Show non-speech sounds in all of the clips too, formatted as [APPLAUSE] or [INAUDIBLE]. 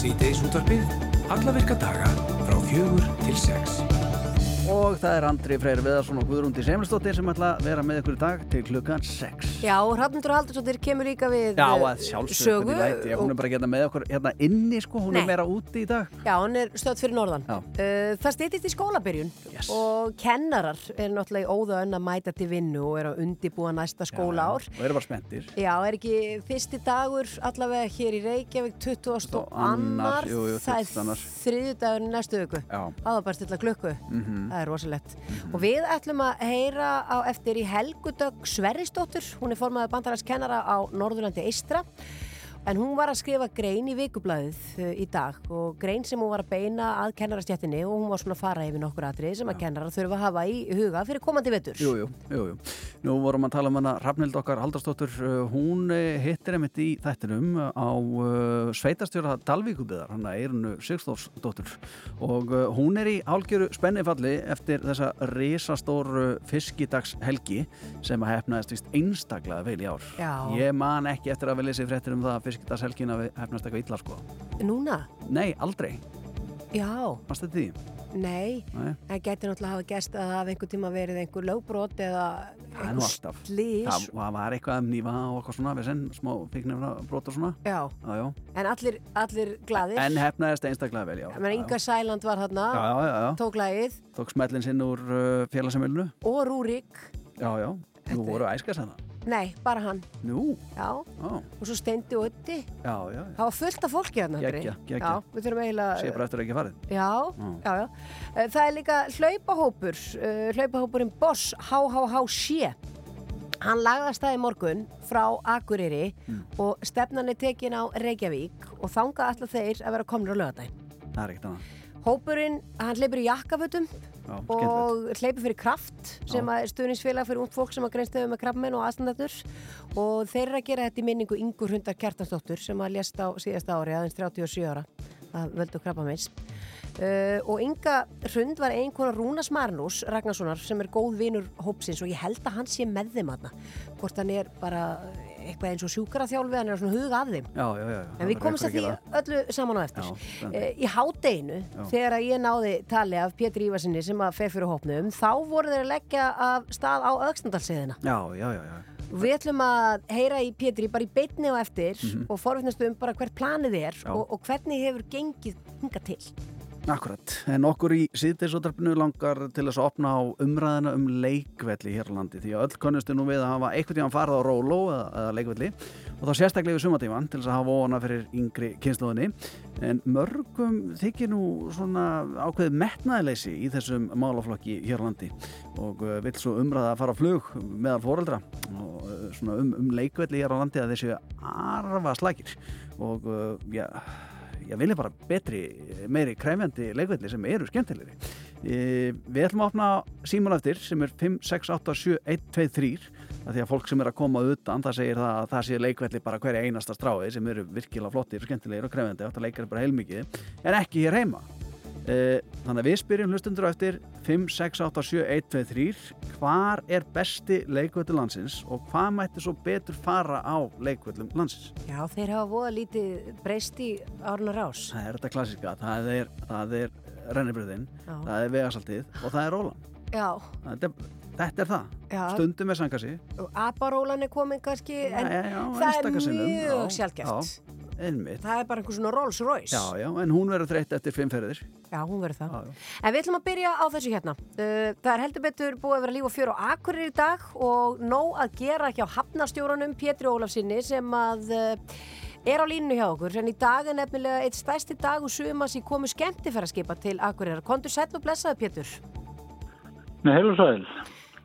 Sýteis útvarpið, alla virka daga frá fjögur til sex. Og það er Andri Freyr Viðarsson og Guðrúndi Semilstóttir sem ætla að vera með ykkur í dag til klukkan 6. Já, Hrafnundur Haldursdóttir kemur líka við Já, eh, að sjálfsög, sögu hvernig læti ég, hún er bara geta með okkur hérna inni sko, hún Nei. er meira úti í dag. Já, hann er stödd fyrir norðan. Já. Uh, það stýttist í skólabyrjun Yes. og kennarar er náttúrulega í óða önn að mæta til vinnu og er að undibúa næsta skólaár. Og eru bara spenntir. Já, er ekki fyrsti dagur allavega hér í Reykjavík 20. og annar, annar, jú, jú, það 20. annar. er þriðju dagur næstu viku. Já. Aða bara stilla klukku, Mhm. það er rosalett. Og við ætlum að heyra á eftir í Helgudögg Sverrisdóttur, hún er formaður bandarags kennara á Norðurlandi Eistra. En hún var að skrifa grein í vikublaðið uh, í dag og grein sem hún var að beina að kennarastjættinni og hún var svona að fara yfir nokkur atrið sem að kennarar þurfa að hafa í huga fyrir komandi vetur. Jú, jú, jú, jú. Nú vorum að tala um hana Rafnild okkar Haldarsdóttur, uh, hún eh, hittir einmitt í þættinum á sveitastjóra Dalvíkubiðar, hann er Eirunu Sigstórsdóttur og hún er í hálgjöru spennifalli eftir þessa risastóru fiskidagshelgi sem að hefnaðist vist einstaklega vel í ár. Já. Ég man ekki eftir að við það að að hefnast eitthvað illa sko. Núna? Nei, aldrei. Já, Varst þetta því? nei. Nei. Það gæti náttúrulega hafa gæst að það hafi einhver tíma verið einhver lögbrot eða er alltaf. slís. Það það var eitthvað um nýfa og eitthvað svona, við senn, smá fíknir brot og svona. Já, Já, já. en allir, allir glaðir. En hefnaðist einstaklega vel, já. Meina, Inga Sæland var já. tók lagið Tók smellin sinn úr uh, félagsamilinu. og Rúrik. Já, já. Nú voru æskast hana. Nei, bara hann. Nú, Já, já, og svo Steindi og Ötti. já, já. Það var fullt af fólki. Andri. Geggjað, geggjað. Já, við þurfum eiginlega... Sé bara eftir að ekki farið. Já, Já. já, já. Eh, Það er líka hlaupahópur, uh, hlaupahópurinn Boss HHHC. Hann lagðast það í morgun frá Akureyri Mm. og stefnan er tekin á Reykjavík og þanga allar þeir að vera komnir á lögadaginn. Það er ekkert annað. Hópurinn, hann hleypur í jakkafutum Já, og hleypur fyrir kraft sem Já. er stuðningsfélag fyrir ung fólk sem að greinst með krabbmenn og aðstandatur og þeir eru að gera þetta í minningu Ingur Hundar Kjartansdóttur sem að lést á síðasta ári aðeins 37 ára að völdu krabbameins Uh, og Inga Hrund var einhverja Rúnas Marnús Ragnarssonar sem er góð vinur hópsins og ég held að hann sé með þeim aðna hvort hann er bara eitthvað eins og sjúkaraþjálfi hann er svona huga af þeim Já, já, já. En við komumst að því öllu saman á eftir. Eh, Í hádeginu, þegar ég náði tali af Pétur Ívarsinni sem að feð fyrir hópnum, þá voru þeir að leggja af stað á auksnandalsiðina. Já, já, já, já. Við ætlum að heyra í Pétri bara í beinni og eftir Mhm. og forvittnastu um bara hvert planið er og, og hvernig hefur gengið hinga til. Akkurat, en okkur í síðdeisóttarpinu langar til þess að opna á umræðina um leikvelli hér á landi því að öll konnustu nú við að hafa einhvern tíðan farið á róló eða, eða leikvelli og þá sérstaklega við sumatíman til þess að hafa óana fyrir yngri kynsluðinni en mörgum þykir nú svona ákveðið metnaðileysi í þessum málaflokki hér á landi og uh, vill svo umræða að fara á flug meðal foreldra og uh, svona um, um leikvelli hér á landi að þessu arfa slækir og uh, já ég vilja bara betri, meiri kræfjandi leikvelli sem eru skemmtilegri. E, við ætlum að opna síman eftir sem er 5, 6, 8, 7, 1, 2, 3 að því að fólk sem er að koma utan það segir það að það sé leikvelli bara hverja einasta strái sem eru virkilega flottir, skemmtilegir og kræfjandi að leikar bara heilmikið en ekki hér heima. E, þannig að við spyrjum hlustundur á eftir 5, 6, 8, 7, 1, 2, 3 hvar er besti leikvelli landsins og hvað mætti svo betur fara á leikvellum landsins? Já, þeir hafa voða lítið breyst í árna rás. Það er þetta klassíska, það er, er rennibröðin, það er vegasaltið og það er rólan. Já, Þetta, þetta er það. já. Stundum er sangasi. Aparólan er komin kannski, en já, já, það er mjög Já, sjálfgeft. Einmitt. Það er bara einhver svona Rolls Royce. Já, já, en hún verður þreytt eftir fimm ferðir. Já, hún verður það. Já, já. En við ætlum að byrja á þessu hérna. Uh, Það er heldur betur búið að vera líf og fjör á Akureyri í dag og nóg að gera hjá hafnastjóranum Pétri Ólafsinni sem að uh, er á línu hjá okkur. En í dag er nefnilega eitt stærsti dag og sumas í komu skemmtifæraskipa til Akureyra. Kondur sæll og blessaði Pétur. Nei, heil og sæl.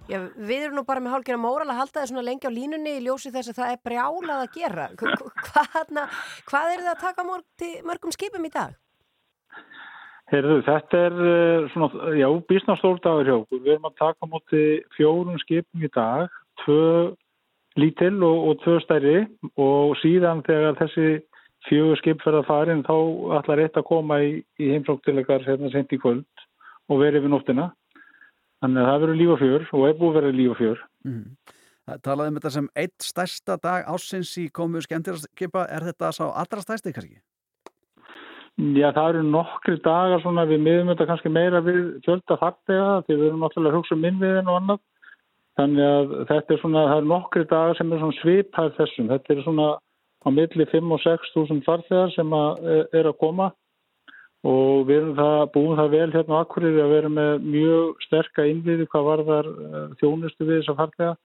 Já, við erum nú bara með hálfgerða móral að halda þið svona lengi á línunni í ljósi þess að það er brjálað að gera. Hva- hva- Hvað, er það að taka mörg, mörgum skipum í dag? Heyrðu, þetta er eh, svona, já, bísnastór dagur hjá. Við erum að taka móti fjórum skipum í dag, tvö lítil og, og tvö stærri og síðan þegar þessi fjögur skip fyrir að farin þá ætlar eitt að koma í, í heimsóktilegar hérna sent í kvöld og verið við nóttina. Þannig að það verður líf og fjör og er búið að vera líf og fjör. Mm. Það talaði um þetta sem eitt stærsta dag ásins í komu skemmtiraskipa. Er þetta sá allra stærsti kannski? Já, það eru nokkri dagar svona við miðum þetta kannski meira við fjölda fartega því við erum náttúrulega að hugsa um innviðin og annað. Þannig að þetta er svona, það eru nokkri dagar sem er svona svipað þessum. Þetta er svona á milli 5 og 6 þúsund fartegar sem að, er að koma og við erum það, búum það vel hérna á Akkurir að vera með mjög sterka innviði hvað varðar þjónustu við þessa fartega.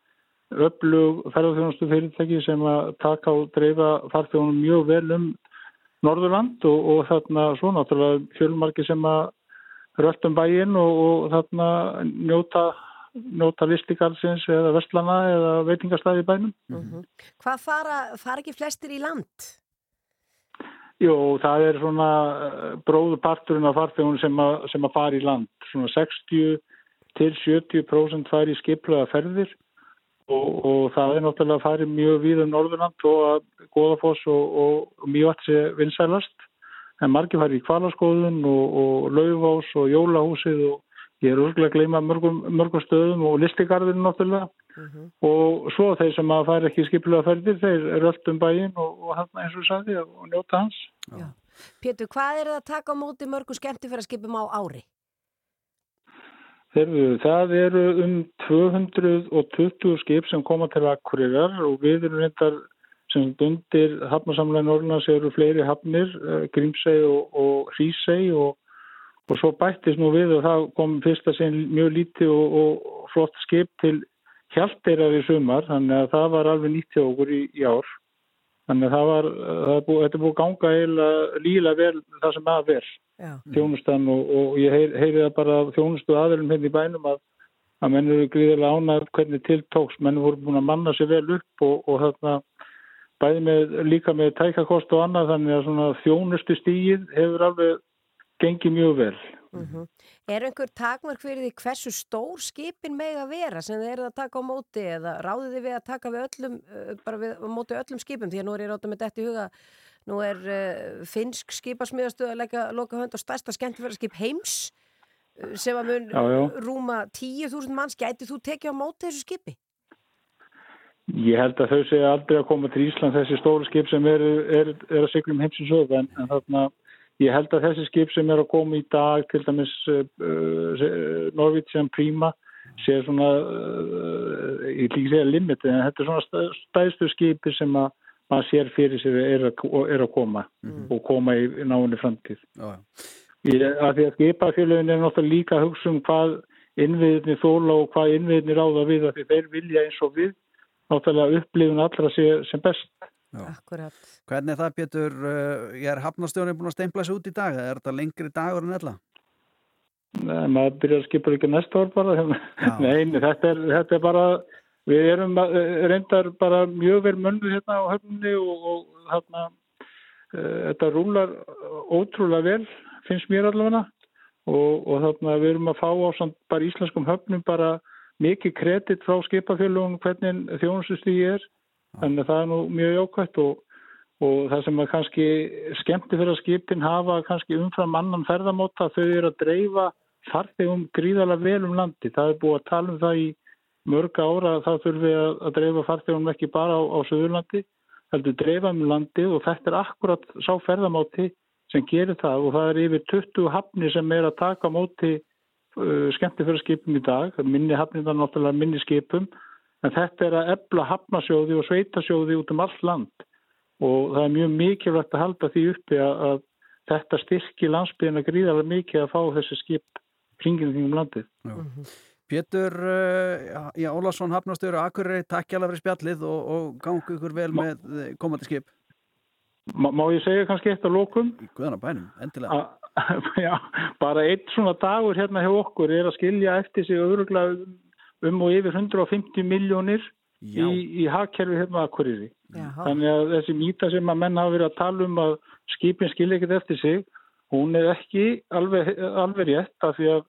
Öflug ferðarþjónustu fyrirtæki sem að taka og dreifa fartegunum mjög vel um Norðurland og, og þarna svo náttúrulega fjölmarki sem að röldum bæinn og, og þarna njóta, njóta listikalsins eða vestlana eða veitingastæði bænum. Mm -hmm. Hvað fara, fara ekki flestir í land? Jó, það er svona bróðuparturinn af farþegun sem, sem að fara í land. Svona 60 til 70% fari í skiplaða ferðir og, og það er náttúrulega að fara mjög við um Norðurland og að Góðafoss og, og, og sé vinsælast en margir fari í Kvalaskóðun og Laufás og Jólahúsið og ég er úrglega að gleyma mörgum, mörgum stöðum og listigarðinu náttúrulega uh -huh. og svo þeir sem að fara ekki skipilega ferðir þeir eru öll um bæin og hann eins og sagði og njóta hans Já. Pétur, hvað er það að taka á móti mörgum skemmtifæraskipum á ári? Þeirðu, það eru um 220 skip sem koma til Akureyrar og við erum reyndar sem undir hafnarsamlega Norrlands eru fleiri hafnir, Grímsei og, og Hrísei og, og svo bættist nú við og það kom fyrst að segja mjög lítið og, og flott skip til hjálpeirar í sumar, þannig að það var alveg nýtt hjá okkur í, í ár. Þannig að það var, það er búið, þetta er búið að ganga eiginlega líla vel það sem að vel þjónustan og, og ég heyri, heyri það bara þjónustu aðeilum hérna í bænum að, að menn eru gríðilega ánað hvernig tiltóks, menn voru búin að manna sér vel upp og, og þarna bæði með, líka með tækakost og annað þannig að svona þjónustu stígið hefur alveg gengið mjög vel. Mm -hmm. Er einhver takmark fyrir því hversu stór skipin meg að vera sem þið eru að taka á móti eða ráðið þið við að taka við öllum, bara við á móti öllum skipum því að nú er ég rátt með þetta í huga Nú er uh, finsk skipasmiðastuð að leggja loka hönd á stærsta skemmtifæraskip heims uh, sem að mun já, já. rúma 10.000 manns. Gæti þú tekið á móti þessu skipi? Ég held að þau segja aldrei að koma til Ísland þessi stóru skip sem eru er, er að syklum heimsins öð en, en þarna ég held að þessi skip sem er að koma í dag til dæmis uh, Norwegian Prima sé svona ég líka segja limit en þetta er svona stæðstu skipi sem að maður sér fyrir sér er að, er að koma mm. og koma í náinni framtíð. Já. Ég, að því að skipafélagin er náttúrulega líka að hugsa um hvað innviðinni þóla og hvað innviðinni ráða við að þeir vilja eins og við náttúrulega upplifun allra sér sem best. Akkurat. Hvernig er það Pétur, ég er hafnastjónin búin að steimpla sér út í dag, er þetta lengri dagur en ella? Nei, maður byrjar að skipa ekki næsta ár bara. [LAUGHS] Nei, þetta er, þetta er bara Við erum reyndar bara mjög vel mönnu hérna á höfnunni og, og hérna uh, þetta rúlar ótrúlega vel, finnst mér allavega og, og þarna við erum að fá á samt bara íslenskum höfnum bara mikið kredit frá skipafélagum hvernig þjónustustíði er, þannig að það er nú mjög jákvæmt og, og það sem að kannski skemmti fyrir að skipin hafa kannski umfram annan ferðamóta þau eru að dreifa farþegum gríðalega vel um landi, það er búið að tala um það í mörg ára þá þurfum við að, að dreifa farþjónum ekki bara á, á Suðurlandi, heldur dreifa um landi og þetta er akkurat sá ferðamáti sem gerir það og það er yfir 20 hafni sem er að taka móti uh, skemmtiförarskipum í dag, minni hafni það náttúrulega minni skipum, en þetta er að ebla hafnasjóði og sveitasjóði út um allt land og það er mjög mikilvægt að halda því uppi að, að þetta styrki landsbygðina gríðarlega mikið að fá þessi skip kringin því um landið. Já. Pétur uh, já, Ólafsson, Hafnastöru, Akureyri, takk hjálpa fyrir spjallið og, og gangi ykkur vel má, með eh, komandi skip. Má, má ég segja kannski eitt á lókum? Í guðana bænum, endilega. A, [LAUGHS] já, bara eitt svona dagur hérna hjá okkur er að skilja eftir sig öruglega um og yfir 150 miljónir í, í hagkerfi hérna Akureyri. Já. Þannig að þessi mýta sem að menn hafa verið að tala um að skipin skilja ekkert eftir sig, hún er ekki alveg, alveg rétt af því að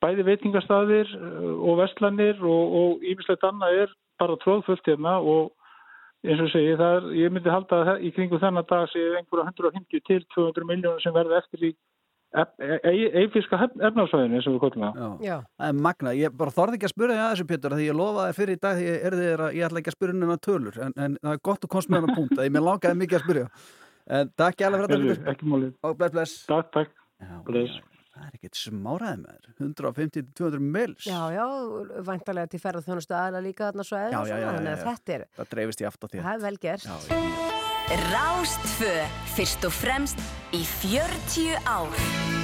bæði veitingastafir uh, og vestlanir og ímislegt annað er bara tróðfullt hérna og eins og segi það er, ég myndi halda að í kringu þennan dag séu einhverja 150 til 200 miljónur sem verða eftir í eifiska efnáðsvæðinu eins og við kollum það. Já, það er magna. Ég bara þorði ekki að spura því að þessu Pétur því ég lofaði fyrir í dag því ég, er að, ég ætla ekki að spura hennar tölur en, en það er gott að komst með hennar punkt að ég mér langaði mikið að spura. En takk ég alveg fyrir þetta ekki málið. og bless bless Takk, takk. Já, Það er ekkert smáraði með þér 150-200 mils Já, já, væntalega til ferða þjónustu aðla líka þarna svo eða Já, já, já, þannig já, að já. þetta er, Það dreifist í aft Rástfö, fyrst og fremst í 40 ár.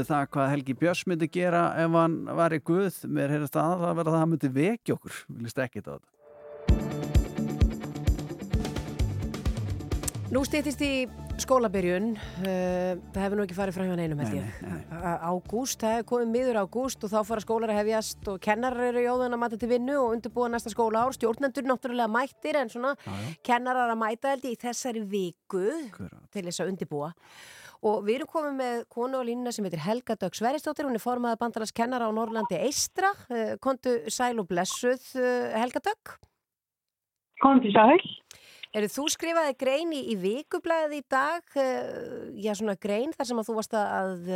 Við það hvað Helgi Björns myndi gera ef hann var í guð mér heyrðist að það verða það að hann myndi vekja okkur viljast ekki þetta Nú stýttist í skólabyrjun, uh, það hefur nú ekki farið frá hjá neinum held Nei, ég. Ágúst, það hefur komið miður ágúst og þá fara skólar að hefjast og kennarar eru jóðan að mæta til vinnu og undirbúa næsta skóla ár, stjórnendur náttúrulega mættir en svona Já, já. kennarar að mæta held ég í þessari viku Akkurat. til þess að undirbúa. Og við erum komið með konu á línuna sem heitir Helga Dögg Sveristóttir, hún er formaða bandalags kennara á Norrlandi Eistra, uh, kontu sæl og blessuð uh, Helga Dögg. Kom til sæl. Eru þú skrifaði grein í, í vikublaðið í dag, uh, já svona grein þar sem að þú varst að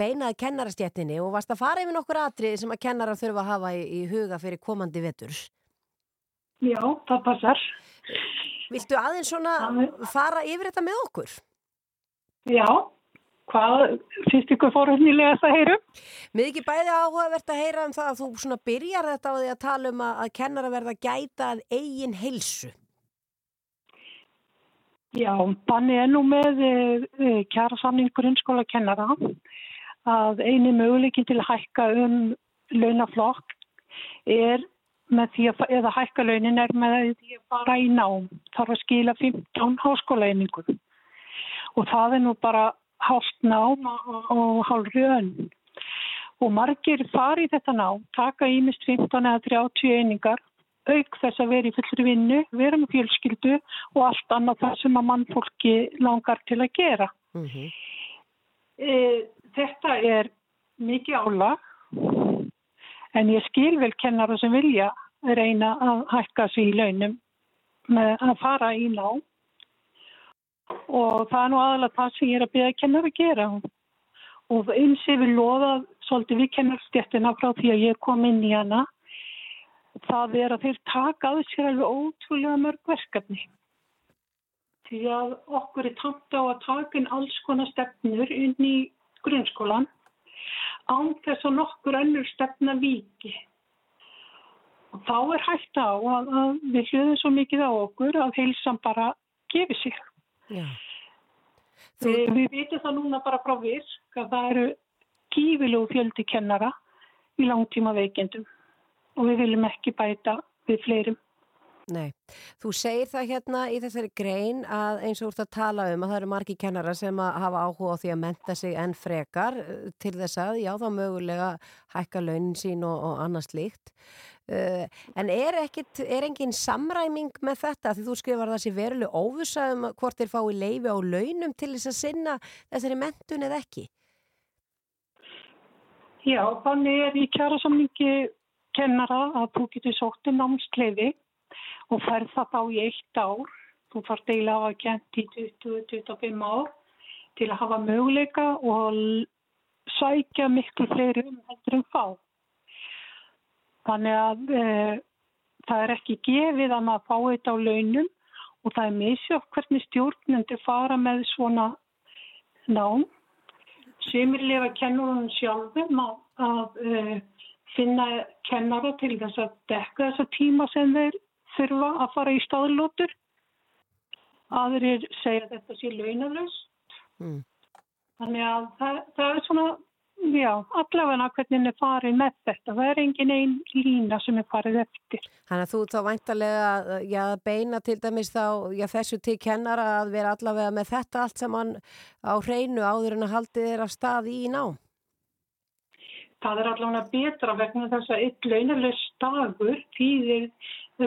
beinaði kennarastjættinni og varst að fara yfir nokkur atrið sem að kennarar þurfa að hafa í, í huga fyrir komandi vetur? Já, það passar. Viltu aðeins svona fara yfir þetta með okkur? Já, hvað finnst ykkur fórhundilega að heyrum? Mér ekki bæði áhugavert að heyra um það að þú svona byrjar þetta á því að tala um að, að kennara verða að gæta að eigin heilsu. Já, þannig er nú með uh, kjærasamning grunnskóla kennara að eini möguleikin til að hækka um launaflokk er með því að, eða hækka launin er með því að fara í nám, þarf að skila 15 háskólaeiningum og það er nú bara hálft nám og, hálfri önn. Og margir fari þetta nám, taka ímist 15 eða 30 einingar auk þess að vera í fullri vinnu, vera með fjölskyldu og allt annað það sem að mannfólki langar til að gera. Mm E, þetta er mikið álag en ég skil vel kennara sem vilja reyna að hækka sig í launum með að fara í ná og það er nú aðalega það sem ég er að byrja að kennara að gera og eins ég vil loða svolítið við kennarstjættina frá því að ég kom inn í hana það er að þeir taka að sér alveg ótrúlega mörg verkefni því að okkur er tamt á að taka inn alls konar stefnur inn í grunnskólan án þess að nokkur önnur stefna viki. Og þá er hægt á að, við hljöðum svo mikið á okkur að heilsan bara gefi sig. Já. Við, við vitum það núna bara frá virk að það eru kífilegu fjöldi kennara í langtíma veikendum og við viljum ekki bæta við fleirum. Nei, þú segir það hérna í þessari grein að eins og úr það tala um að það eru margi kennara sem að hafa áhuga á því að menta sig enn frekar eh, til þess að, já þá mögulega hækka launin sín og, og annars líkt. Uh, en er, ekkit, er engin samræming með þetta því þú skrifar það sér veruleg óvisa um hvort þeir fái leifi á launum til þess að sinna þessari mentun eða ekki? Já, þannig er í kjærasamningi kennara að þú getur sótt um námskleifi og ferð það þá í eitt ár. Þú far deila að hafa kent í 20-25 ár til að hafa möguleika og sækja miklu fleiri um heldur en fá. Þannig að e, það er ekki gefið að maður fá þetta á launum og það er misjátt hvernig stjórnendur fara með svona nám. Semir lifa kennurunum sjálfum að, að e, finna kennara til þess að dekka þessa tíma sem þeir þurfa að fara í staðlótur. Aðrir segja að þetta sé launalust. Mm. Þannig að það, það er svona, já, allavega hvernig er farið með þetta. Það er engin einn lína sem er farið eftir. Þannig að þú þá væntalega já, beina til dæmis þá já, þessu til kennara að vera allavega með þetta allt saman á hreinu áður en að haldið er af stað í ná. Það er allavega betra vegna þess að eitt launalust dagur þýðir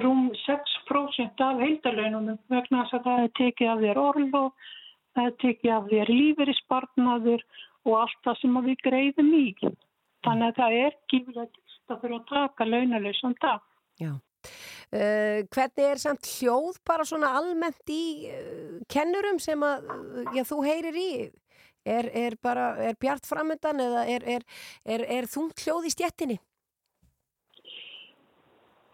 rúm 6% af heildalaununum vegna þess að það er tekið af þér orlo, það er tekið af þér lífeyrisbarnaður og allt það sem við greiðum í. Þannig að það er gífilegt að fyrir að taka launalausan dag. Já. Uh, hvernig er samt hljóð bara svona almennt í uh, kennurum sem að já, þú heyrir í? Er, er, bara, er bjart framöndan eða er, er, þungt hljóð í stjettinni?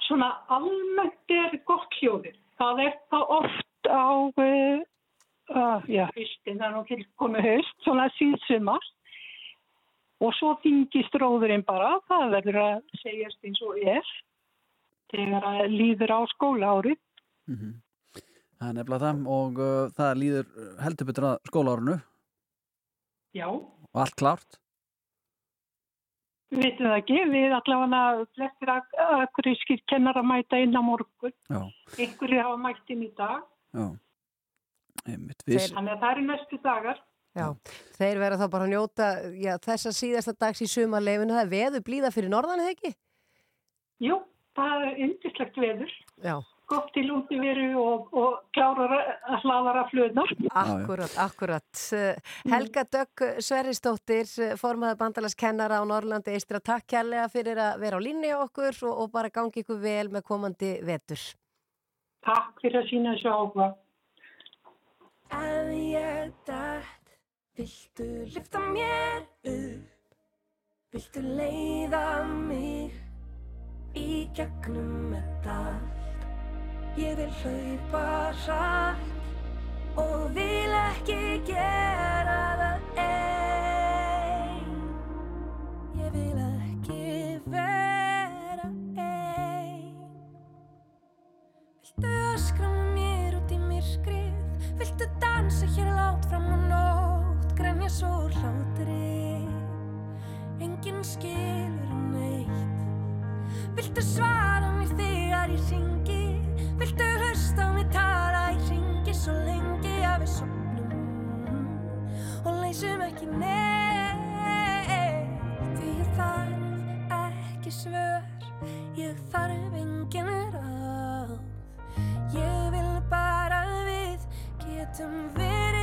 Svona almennt er gott hljóðið. Það er það oft á, uh, uh, já, haustin, það er nú komið haust, svona síðsumar. Og svo þingist róðurinn bara, það verður að segjast eins og er, þegar að líður á skóla árið. Mhm. Það er nefnilega það og uh, það líður heldur betur að skólaárunu Já. og allt klárt. Við veitum það ekki, við allavega flestir akkurískir kennar að mæta inn á morgun. Já, Einhverju hafa mætt inn í dag, já. Einmitt, við, þannig að það eru næstu dagar. Já, þeir verða þá bara að njóta já, þessa síðasta dags í sumarleifinu það er veður blíða fyrir norðan, eða ekki? Jú, það er yndislegt veður, Já, gott til úti veru og, og klárar að hlaðara flöðnar. akkurat, akkurat Helga Dögg Sverrisdóttir eh, formaður bandalaskennara á Norrlandi Eistra, takk kærlega fyrir að vera á línni okkur og, og bara gangi ykkur vel með komandi vetur Takk fyrir að sína þessu áhuga. Ef ég dætt, viltu lyfta mér upp? Viltu leiða mig í gegnum þetta allt? Ég vil hlaupa hratt og vil ekki gera það Viltu dansa hér látt fram á nótt? Grænja svo hlátri. Enginn skilur neitt. Viltu svara mér þegar ég ringi? Viltu hlusta mig tala? Ég ringi svo lengi að við sopnum og leysum ekki neitt. Því ég þarf ekki svör, ég þarf engin ráð. Ég getum verið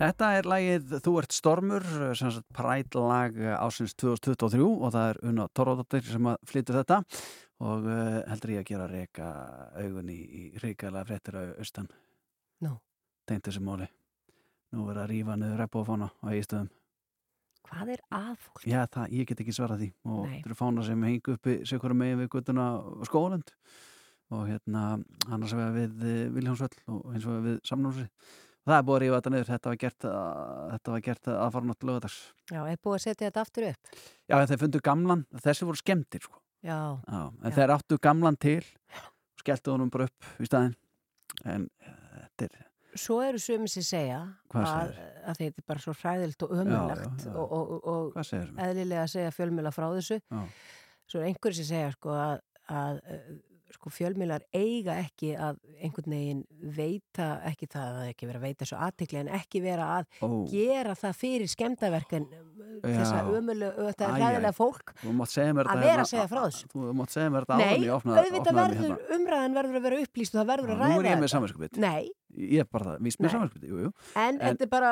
Þetta er lagið Þú ert stormur, sem sagt prætlag ásins 2023 og það er Una Torrodóttir sem flytja þetta og uh, heldur ég að gera reyka augun í, reykæla fréttir á austan. Nú. Tengt þessu móli. Nú verður að rífa niður reppofána á eigistöðum. Hvað er að fólk? Já, það, ég get ekki svarað því og Nei. þetta eru fána sem hengi uppi sér megin við guttuna skólend og hérna annars vegar við eh, Viljámsvöll og eins og við samnámsið. Það er búið að rífa þetta niður, þetta var gert, að, þetta var gert að fara náttúrulega lögadags. Já, er búið að setja þetta aftur upp? Já, en þeir fundu gamlan, þessi voru skemmtir sko. Já, Já, en Já. þeir áttu gamlan til og skelltu honum bara upp í staðinn en eh, þetta er svo eru sumir sem segja að, að þetta er bara svo hræðilt og Já, ömulegt já, og, og, og, eðlilega að segja fjölmjöla frá þessu Já. svo er einhverju sem segja sko að, að eh, sko fjölmjölar eiga ekki að einhvern veginn veita ekki það að ekki vera að veita svo aðtikli en ekki vera að Ó, gera það fyrir skemmtaverkan þessa Já. ömulu, þetta Æ, æ. ræðilega fólk mér Að þetta vera hérna- að segja frá þessu. Þú mátt segja mér þetta Nei, áður en ég opnaði- auðvitað mig verður, umræðan verður að vera upplýst og það verður að Nú ræða er ég með þetta. samvinskupið Nei, Ég er bara það, Nei. samvinskupið, jú, jú en, En- þetta er bara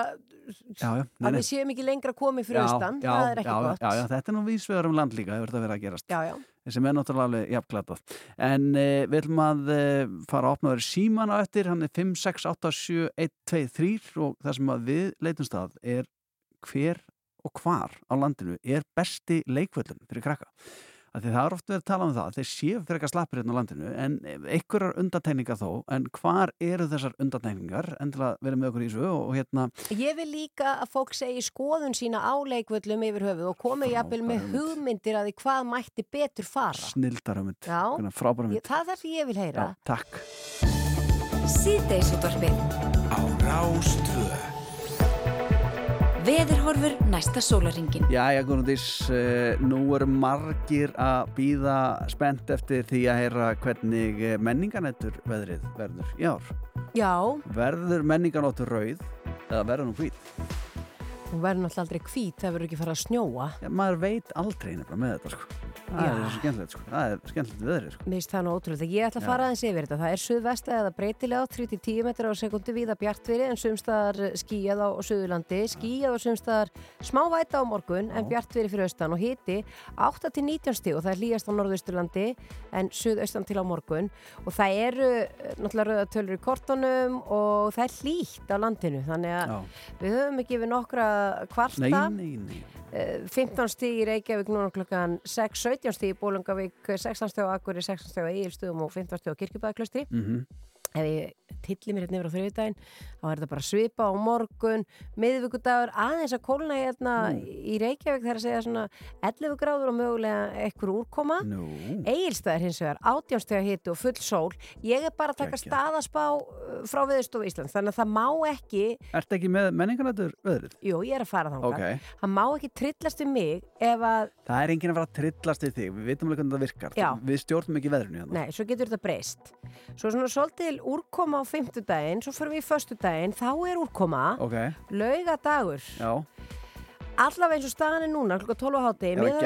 Já, já, nei, að nei. við séum ekki lengra komið fyrir austan, það er ekki gott. Já, já, þetta er nú vísvegar um land líka, þetta verið að gerast já, já. Sem er náttúrulega alveg jafnglatað en uh, við ætlum að uh, fara að opna þér síman á eftir, hann er 5687123 og það sem við leitumst að er hver og hvar á landinu er besti leikvöldun fyrir krakka að því það er oft verið að tala um það að þeir séu fyrir eitthvað slappir hérna á landinu en einhverjar undatækningar þó en hvar eru þessar undatækningar en til að vera með okkur í þessu og, hérna Ég vil líka að fólk segi skoðun sína á leikvöllum yfir höfuð og komi jafnvel með hugmyndir að því hvað mætti betur fara. snildarumund Já. frábæra mynd það er það sem ég vil heyra. Já, takk Síðdeisútvarfið. Á Rástvö Veðurhorfur næsta sólaringin. Jæja, Gunnundís, uh, nú eru margir að býða spennt eftir því að heyra hvernig eh, menninganættur veðrið verður í ár. Já, Verður menninganóttur rauð eða verður hún hvít? hún verður náttúrulega aldrei hvít, það verður ekki fara að snjóa. Já, maður veit aldrei nefnilega með þetta, sko. Það er skemmtilegt, sko. Það er skemmtilegt veðrið, sko. Mér finnst það nú ótrúlega. Ég ætla að fara aðeins yfir þetta. Það er suðvesta eða breytilega á 3-10 metrar á sekundi víða bjartveri en sumstaðar skíjað á Suðurlandi, skíjað og sumstaðar smá væta á morgun en bjartveri fyrir austan og hiti 8-19 stíg og það er hlýjast á Norðausturlandi en suðaustan til á morgun og það eru eh, náttúrulega rauða tölur í kortunum og það er hlýtt á landinu þannig að Já. við höfum ekki við nokkra kvarta Nei, nei, nei. Eh, 15 stíg í Reykjavík núna klukkan 6, 17 stíg í Bólungavík 16 stíg á Akuri, 16 stíg á Egilstöðum og 15 stíg á Kirkjubæðaklustri Mm ef ég tilli mér hérna yfir á þriðdægin þá er þetta bara svipa á morgun miðvíkudagur, aðeins að kólna hérna í Reykjavík þegar að segja svona 11 gráður og mögulega eitthvað úrkoma Nú, Egilstaðir hins vegar, átjónstega hitu og full sól ég er bara að taka Geggjað. staðaspá uh, frá viðstofu Íslands þannig að það má ekki ertu ekki með menninganættur veðrið? jú, ég er að fara þangað Ok. það má ekki trillast við mig ef að Það er enginn að fara að trillast við þig. Við vitum alveg hvernig það virkar. Úrkoma á fimmtudaginn, svo fyrir við í föstudaginn, þá er úrkoma, Ok, laugadagur, já. allavega eins og staðan er núna, klukka 12 á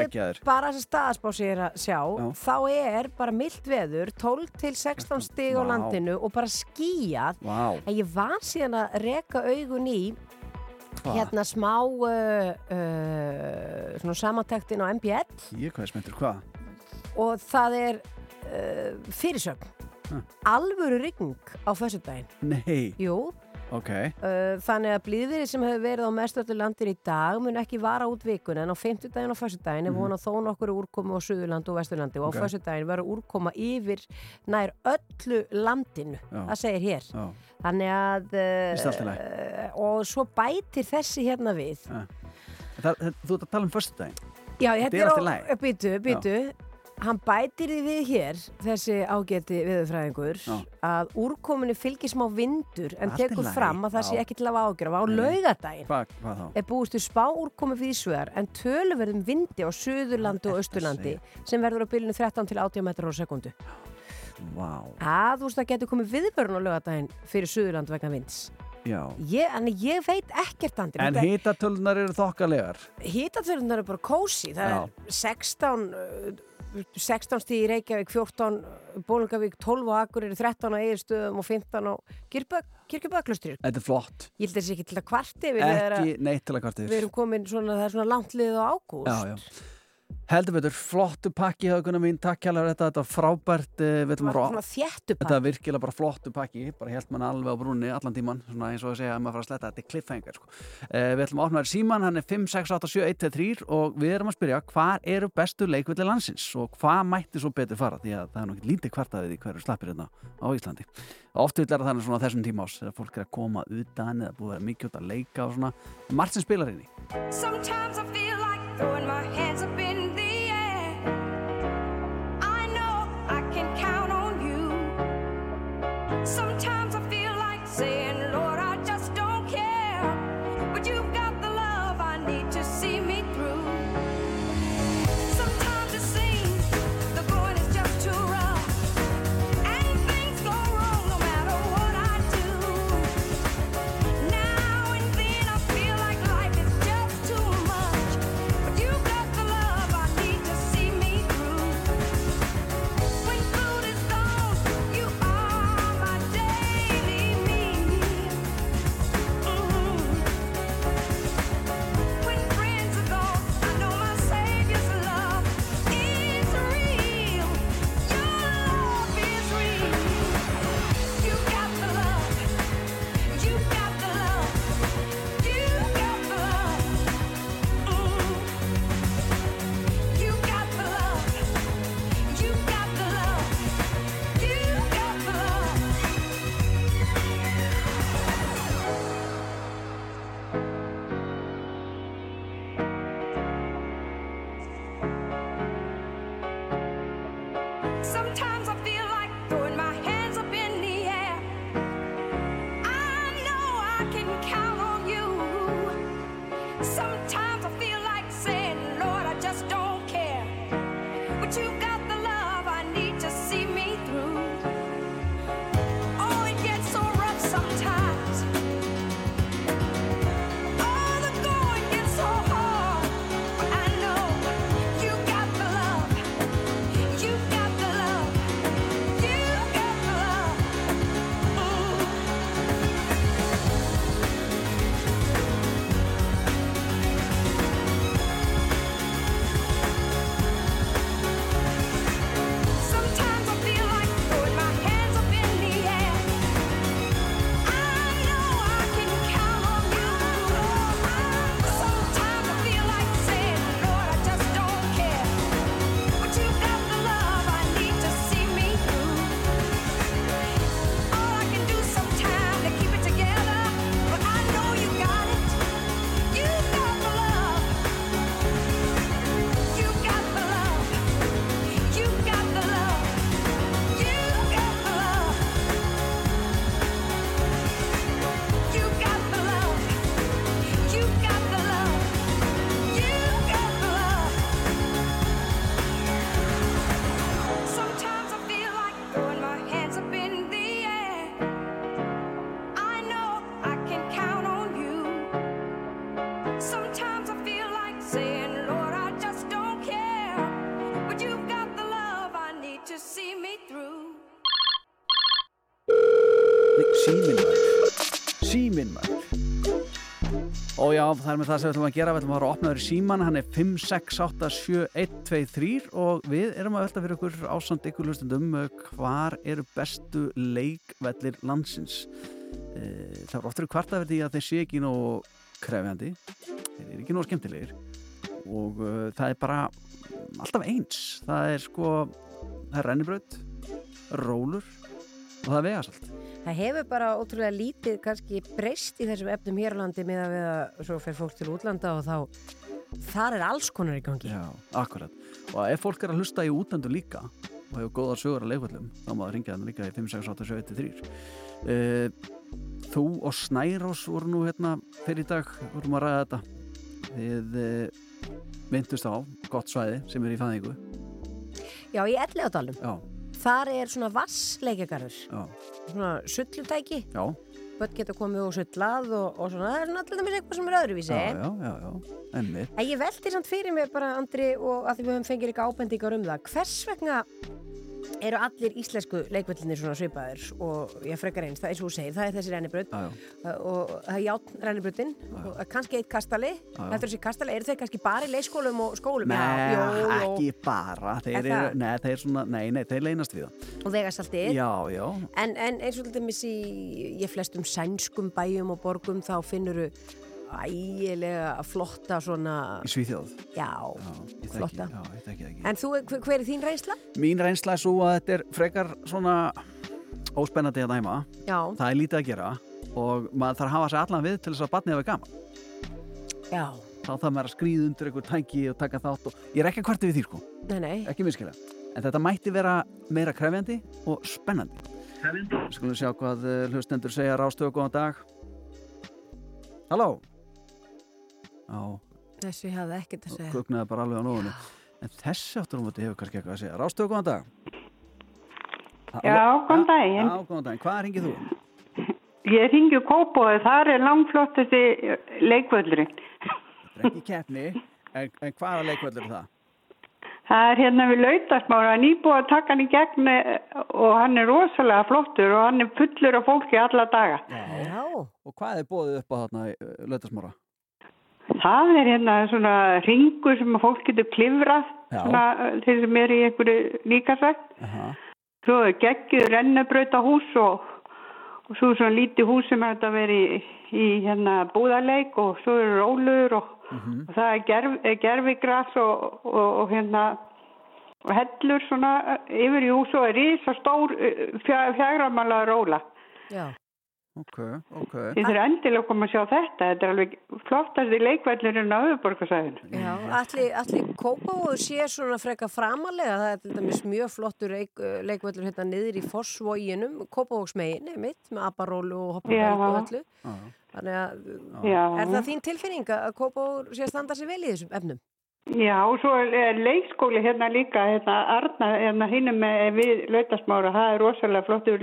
geggjaður. bara þess að staðaspá sér að sjá, Já. þá er bara mildt veður, 12 til 16 [CLEARS THROAT] stig á Vá. landinu og bara skýjað. Vá, En ég var síðan að reka augun í hvað? hérna smá uh, uh, samantektin á MBL Ég hvað er spenntur, hvað? og það er uh, fyrirsögn. Huh. Alvöru rigning á föstudaginn. Nei, Jú, ok. uh, þannig að blíðvirið sem hefur verið á mestöldu landin í dag mun ekki vara út vikun en á 50 daginn og föstudaginn er vona þó nokkur úrkomu á Suðurlandi og Vesturlandi og á Mhm. Ok. okay. föstudaginn verður úrkoma yfir nær öllu landinu Já. það segir hér Já. þannig að lagi. uh, og svo bætir þessi hérna við Það, það, þú ert að tala um föstudaginn. já, Þetta þetta er á, býtu, býtu hann bætir því við hér þessi ágæti viðurfræðingur Já. að úrkomunni fylgir smá vindur en Allt tekur fram að það sé ekki til að ágjöra á laugadaginn er búist við spá úrkomi fyrir Ísvegar en töluverðum vindi á Suðurlandi og Þetta Austurlandi sem verður á bylunu 13 til 80 metrar á sekundu. Vá, Að þú veist það getur komið viðbörn á lögadaginn fyrir Suðurland vegna vinds. Ég, en ég veit ekkert andri. En hitatölunar eru þokkalegar. Hítatölunar eru bara kósi. Það Já. er 16, uh, 16 stíð í Reykjavík, 14 Bólungavík, 12 á Akureyri, 13 á Eðirstöðum og 15 á Kirkjubæklustri. Þetta er flott. Ég held þessi ekki til að kvarti að Ekki neitt til að kvartir. við erum komin svona, það er svona langt liðið á ágúst. Já, já. Heldur betur, flottu pakki hauguna mín, takk hjálpar þetta, þetta var frábært, eh, við ætlum að Þetta er virkilega bara flottu pakki, bara helt mann alveg á brúnni allan tíman, svona eins og að segja að maður fara að sletta, þetta er cliffhanger sko. Eh, við ætlum að opna þér síman, hann er 5687123 og við erum að spyrja hvað eru bestu leikvillir landsins og hvað mætti svo betur fara því að það er nú ekki lítið kvartaðið í hverju slappir hérna á Íslandi. Oft vil er það þannig svona þessum tíma ás þegar fólk er að koma utan eða búið að vera mikið út að leika og svona. Margt sem spilar inn í. Sometimes já, það er með það sem við ætlum að gera. Við ætlum að fara að opna þér í síman Hann er 5687123 Og við erum að velta fyrir okkur ásand ykkur hlustendum uh, Hvar eru bestu leikvellir landsins? Eh, Það er oftur kvarta verið því að þeir sé ekki nógu krefjandi. Þeir eru ekki nógu skemmtilegir. Og uh, það er bara alltaf eins. Það er sko Það er rennibraut, rólur og það er vegasalt Það hefur bara ótrúlega lítið kannski breyst í þessum efnum hér á landi með að við að svo fer fólk til útlanda og þá þar er alls konar í gangi. Já, akkurat. Og ef fólk er að hlusta í útlendu líka og hefur góðar sögur að leikvöldum, þá má það ringja þannig líka í 56873. Uh, þú og Snærós voru nú hérna fyrir í dag, vorum að ræða þetta. Þið uh, myndust á gott svæði sem er í fæðingu. Já, í Ellegadalum. Já, Þar er svona vassleikjagarður, já, svona sullutæki. Börn geta komið og sullað og, og svona, það er svona allir eitthvað sem er öðruvísi. já, já, já. En ég veldi samt fyrir mig bara, Andri, og að því við höfum fengið líka ábendingar um það. Hvers vegna eru allir íslensku leikvöllinir svona svipaðir og ég frekar eins, það er svo þú segir, það er þessi já, og það er játn rennibrautin og kannski eitt kastali, er þessi kastali, eru þeir kannski bara í leikskólum og skólum? Nei, Já, jú. ekki bara. Þeir Er eru, nei, þeir svona, nei, nei, þeir leynast við það. Og vegasaltið? Já, já, En, en eins og til dæmis í ég flestum sænskum bæjum og borgum þá finnuru ægilega flotta svona, í Svíþjóð. já, Já, flotta. já, ég þekki það ekki. En þú, hver, hver er þín reynsla? Mín reynsla er svo að þetta er frekar svona óspennandi að dæma. Já, Það er lítið að gera og maður þarf að hafa sér allan við til þess að batnið hafa gaman. já, Þá þarf maður að skrýða undir einhver tæki og taka þátt og ég er ekki að kvarta við því sko, nei, nei. ekki miskila. En þetta mætti vera meira krefjandi og spennandi. Við skulum sjá hvað eh, hlustendur segja rástöðu góðan dag. Halló? Já, Þessu ég hafði ekkert að segja. kuknaði bara alveg á nógunni. En þessi áttur um þetta hefur kannski eitthvað að segja. Rástöðu góðan dag. Já, góðan daginn. Já, góðan daginn. Hvað ringið þú? Ég ringi Kópói, þar er langflottasti leikvöldurinn. Þetta er ekki keppni, en, en hvaða leikvöldur er það? Það er hérna við lautasmára, nýbúið að taka hann í gegn eh, og hann er rosalega flottur og hann er fullur af fólki alla daga. Já, Og hvað er bóðið upp á þarna í uh, Lautasmára? Það er hérna svona ringur sem að fólk getur klifrað, svona eh, þeir sem eru í einhverju líkasvægt. Aha. Svo er geggjuð rennabrauta hús og, og svo er svona lítið hús sem er þetta verið í, í hérna búðarleik og svo eru rólur og, Mhm. og það er gerf, er gerfigras og, og, og hérna og hellur svona eh, yfir í hús og er risa stór fjagramála róla. Já. Ok, ok. Þið þurfum endilega að koma að sjá þetta. Þetta er alveg flottasti leikvellurinn á auðborgarsæðinu. Já, allir, allir Kópavóður sé svona freka framalega, það er til dæmis mjög flottur leik, leikvöllur hérna niður í Fossvóginum, Kópavóksmegin, mitt, með aparólu og Já. hoppabæk og öllu. Já. Þannig að, Já. er það þín tilfinning að Kópavór sé að standa sér vel í þessum efnum? Já, og svo er leikskóli hérna líka, hérna Arna, hérna hinnum með við lautasmára, það er rosalega flottur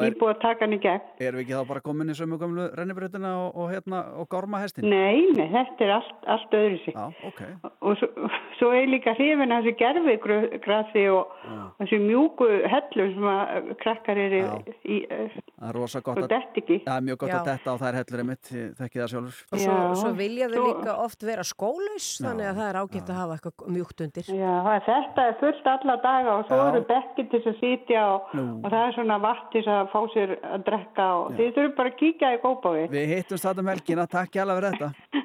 er, Íbúið að taka hann í gegn. erum við ekki þá bara komin í sömu gömlu rennibrautina og, og hérna og gorma hestin? Nei, nei, þetta er allt, allt öðru sig. Já, ok. Og svo, [LAUGHS] svo er líka hrifin af þessu gerfigrassi og Já. þessu mjúku hellum sem að krakkar eru Já. í, eh, Það er rosa gott svo að, dett ekki. það er mjög gott Já. að detta á þær hellur einmitt, ég þekki það sjálfur. Og svo, svo vilja þau svo- líka oft vera skólaus, þannig að það er ágætt að hafa eitthvað mjúkt undir. Já, þetta er fullt alla daga og svo Já. eru bekkir til þess að sitja og, og það er svona vatn til að fá sér að drekka og þið þurfum bara að kíkja í gópaði. Við hittumst þetta um helgina, takk hjá fyrir þetta. [LAUGHS]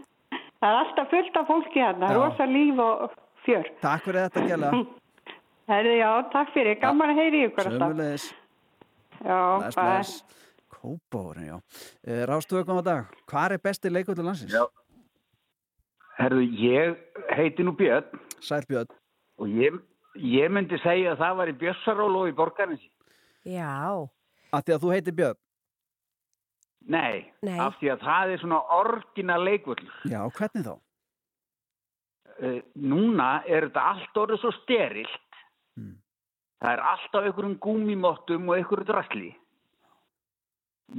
Það er alltaf fullt af fólki hérna, Já. rosa líf og fjör. Takk fyrir þetta, Gjalla. [LAUGHS] Herði, já, takk fyrir, gaman að heyri ykkur. Sömulegis. Já. Kópárin, já. Uh, Rástu góðan dag. Hvar er besti leikullu landsins? Já. Herðu, ég heiti nú Björn Sælbjörn. og ég, ég myndi segja að það var í Bjössaról og í Borgarnesi. Já, Af því að þú heitir Björn. Nei, Nei. af því að það er svona orginal leikvöllur. Já, hvernig þá? Uh, núna er þetta allt orðið svo sterilt. Mm. Það er alltaf einhverjum gúmimottum og einhverju drasli.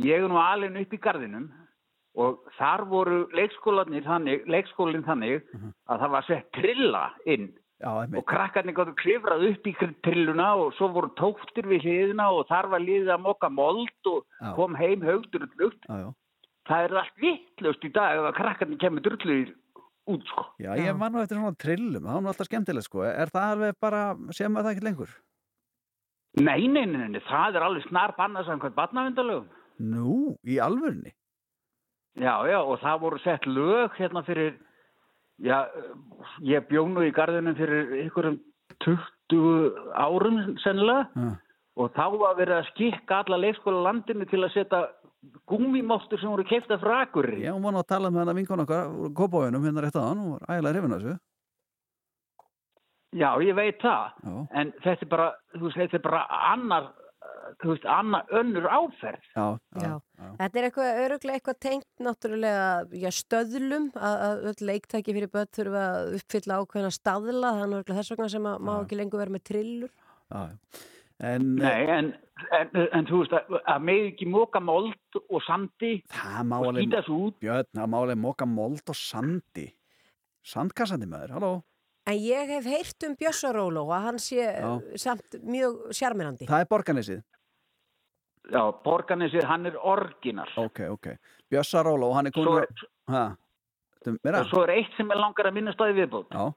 Ég er nú alveg upp í gardinum og þar voru leikskólanir þannig, leikskólinn þannig Mhm. að það var sett trilla inn Já, og krakkarnir gáttu klifrað upp í trilluna og svo voru tóftir við hliðina og þar var liðið að moka mold og Já. kom heim högdur og já. Það er allt vittlust í dag ef að krakkarnir kemur drullir út sko. Já, ég man nú eftir svona trillum. Það var nú alltaf skemmtilegt, sko. Er það alveg bara, sem að það ekki lengur? Nei, nei, nei, nei, það er alveg snar bannað samkvæmt barnavindalögum. Nú, í alvörni. Já, já, og það voru sett lög hérna fyrir, já, ég bjónu í gardinum fyrir einhverjum 20 árum sennilega Já. og þá var verið að skikka alla leikskóla landinu til að setja gúmimóttur sem voru keifta frá Akureyri. Já, hún var nú að tala með hana vinkon okkar, úr Kópáinum, hérna rétt aðan, hún var ægilega hrifin af þessu. Já, ég veit það, Já, en þetta er bara, þú veist, þetta er bara annar, þú veist, annar önnur áferð. já, já. Já. já. Þetta er eitthvað, öruglega eitthvað tengt náttúrulega já, stöðlum að, að öll leiktæki fyrir börn þurfa að uppfylla ákveðna staðla þannig öruglega þess vegna sem að má ekki lengur vera með trillur. já, já. En Nei, en, en, en þú veist, að, að með ekki móka mold og sandi það má og alveg, skýta svo út. Björn, það má alveg moka mold og sandi. Sandkassandi með þér, halló. En ég hef heyrt um Bjössaróló að hann sé Já. samt mjög sjarmirandi. Það er borganesið. Já, borgarnesið, hann er orginal. Ok, ok. Bjössaróló, hann er Svo, komin... er- Hæ? Þú meira? svo er eitt sem er langar að minnast á því viðbót. Já,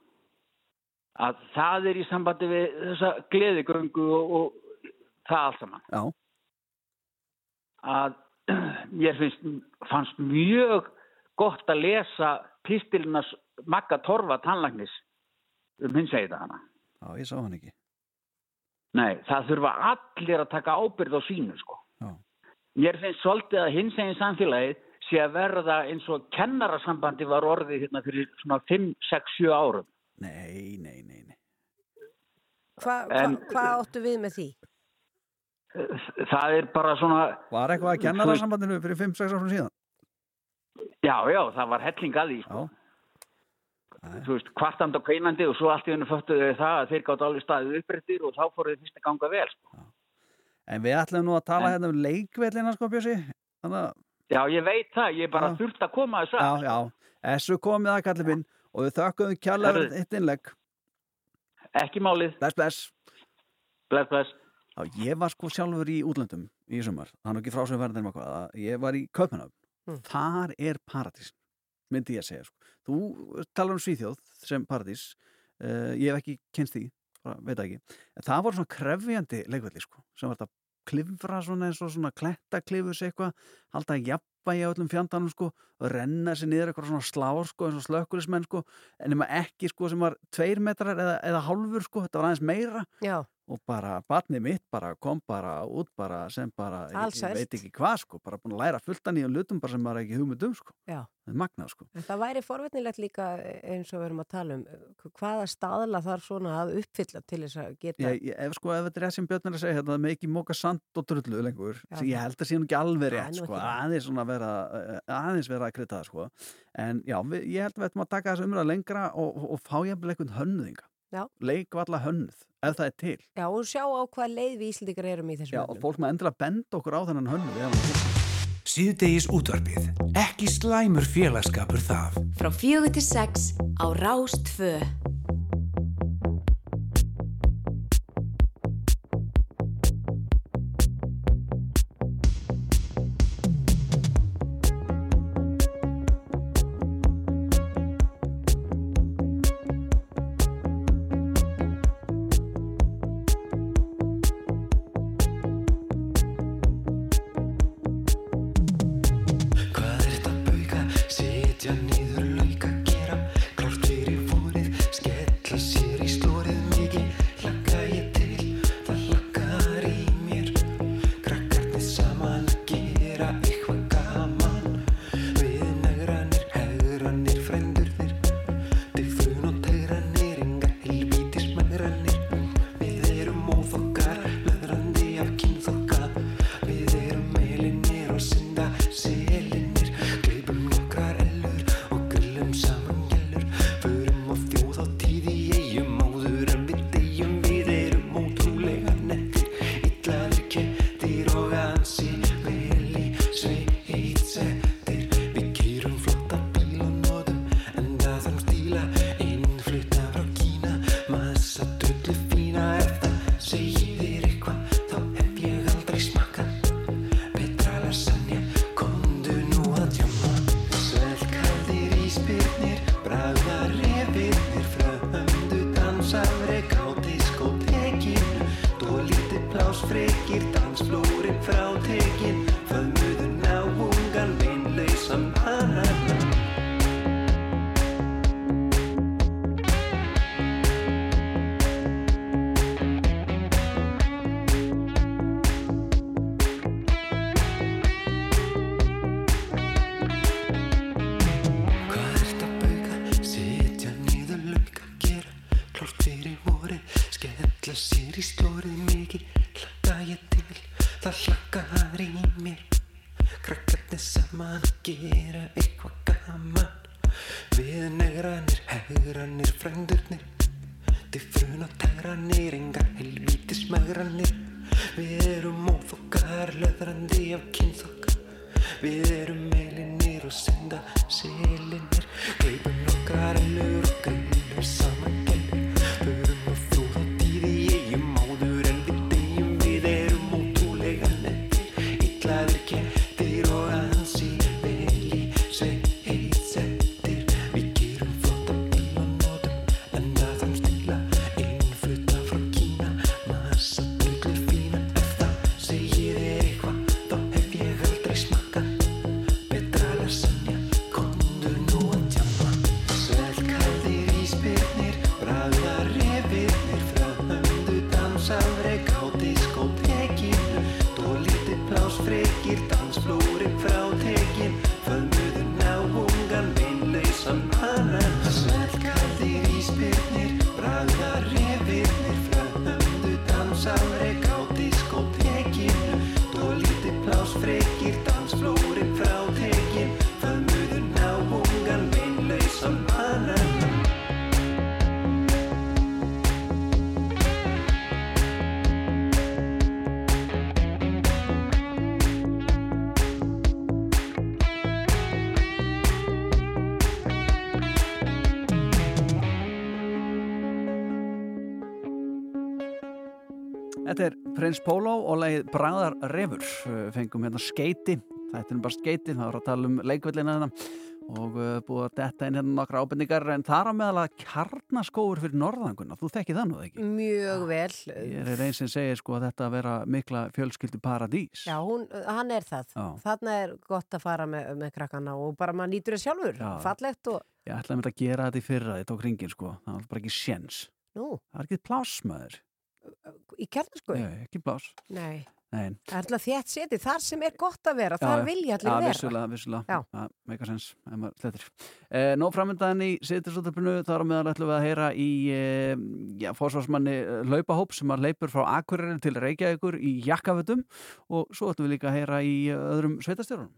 Að það er í sambandi við þessa gleðigöngu og, og það allt saman. já, Að [CLEARS THROAT] mér finnst, fannst mjög gott að lesa pistilnas Magga Torfa tannlagnis um hins segið hana. já, ég sá hann ekki. Nei, það þurfa allir að taka ábyrð á sínu sko. Já. Mér finnst svolítið að hins eginn samfélagið sé að verða eins og kennarasambandi var orðið hérna fyrir svona 5, 6, 7 árum. Nei, nei, nei, nei. Hvað hva, hva áttu við með því? Það er bara svona, Var eitthvað að kenna það sambandinu fyrir 5-6 árum síðan? já, já, það var helling að því sko. Já. Þú veist, kvartand og kveinandi og svo allt í hennu föttuðu það að þeir gátt alveg staðið upprættir og þá fóruð fyrst að ganga vel. Sko. En við ætlum nú að tala En- hérna um leikvellina, sko, Bjössi. Þannig Já, ég veit það, ég bara Já. þurft að koma þessu að. já, já, þessu komið að kallið minn og við þökkum fyrir þitt innlegg. Ekki málið, Bless, bless. bless, bless. Já, ég var sko sjálfur í útlöndum í sumar, það er ekki frásum verðin eitthvað, að ég var í Kaupanöfn Mm. þar er paradís myndi ég að segja sko. Þú talar um Svíþjóð sem paradís uh, ég hef ekki kynst því veit ekki, en það voru svona krefjandi leikvelli sko, sem var þetta klifra svona eins og svona klettaklifus eitthvað halda jafnvægi á öllum fjandanum sko og renna sér niður eitthvað svona slár sko eins og slökkulismenn sko en nema ekki sko sem var tveir metrar eða, eða hálfur sko, þetta var aðeins meira. Já, og bara batnið mitt bara kom bara út bara sem bara, ég, ég veit ekki hvað sko, bara búin að læra fullt að nýjum lutum bara sem maður ekki hugmynd um sko, Já. það magnað sko. En það væri forvitnilegt líka eins og við erum að tala um hvaða staðla þarf svona að uppfylla til þess að geta Ég, ég, ef sko, ef þetta er rétt sem Björn er að segja hérna, það með ekki móka sand og drullu lengur Já, ég held að sé nú ekki alveg Það rétt sko, aðeins svona vera eh, aðeins vera að krita það sko en já, við, ég held að við ættum að taka þessu umræða lengra og, og, og fá jafnvel einhvern hönnuðinga Já. Leikvalla hönnuð, ef það er til Já, og sjá á hvað leið við Íslandingar erum í þessum Já, og fólk maður endilega benda okkur á þennan hönnuð. Síðdegis útvarpið. Ekki slæmur félagskapur það. Frá fjögur til sex á Rástfö. Þetta er Prins Pólo og leið Bræðar Refur fengum hérna skeiti þetta er bara skeiti, það var að tala um leikvellina hérna og uh, búið að detta inn hérna nokkra ábendingar en þar á meðal að kjarnaskóur fyrir norðanguna, þú þekki það nú ekki Mjög vel. Ég er einn sem segir sko að þetta að vera mikla fjölskyldu paradís Já, hún, hann er það. Já. Þarna er gott að fara með, með krakkana og bara maður nýtur þess sjálfur. Já. Fallegt og, Ég ætlaði að gera þetta í fyrra, ég tók ringin sko það var bara ekki sjens, nú, það var ekki plásmaður í kjarnaskói Nei, ekki blás Nei, Nei. það er alltaf þétt seti þar sem er gott að vera, já, þar vilja allir já, vera. vissulega, vissulega. Já, vissulega, meikasens eh, Nó framöndaðin í setisóttarpinu, þar á meðal ætlum við að heyra í eh, fósvarsmanni eh, Laupahóp sem að leipur frá Akureyri til Reykjavíkur í Jakkafutum og svo ætlum við líka að heyra í eh, öðrum sveitastjórunum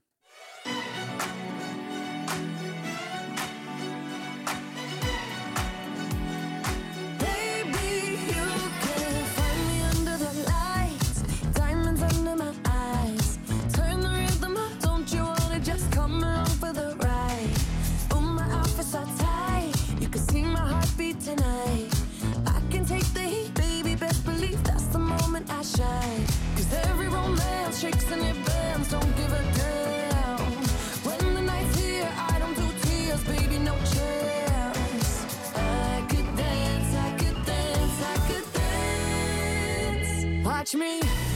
Watch me.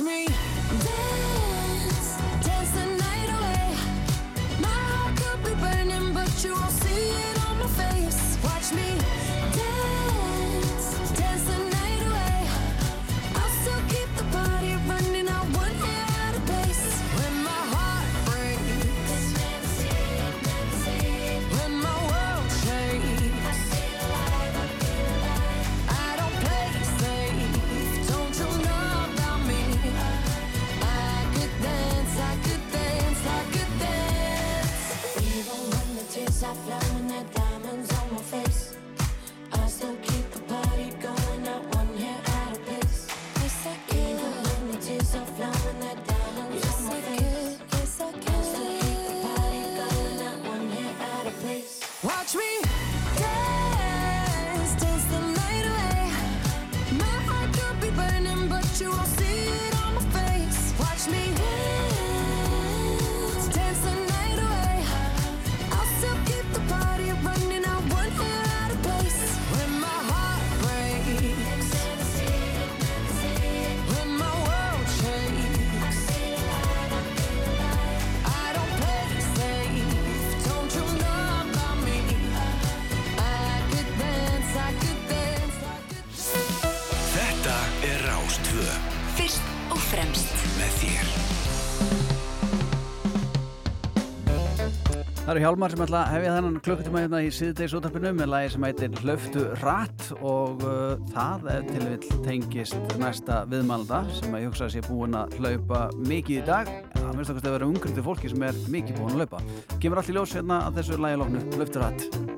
me. Ari Hjálmar sem ætla að hefja þennan klukkutíma hérna í síðdeisútarpinu með lagi sem heitir Hlöftu Ratt og uh, það er til vill tengist næsta viðmælda sem að ég hugsa að sé búin að hlaupa mikið í dag en það minnst að vera umgrundu fólki sem er mikið búin að hlaupa. Gemur allir ljós hérna að þessu lagi lofnu Hlöftu Ratt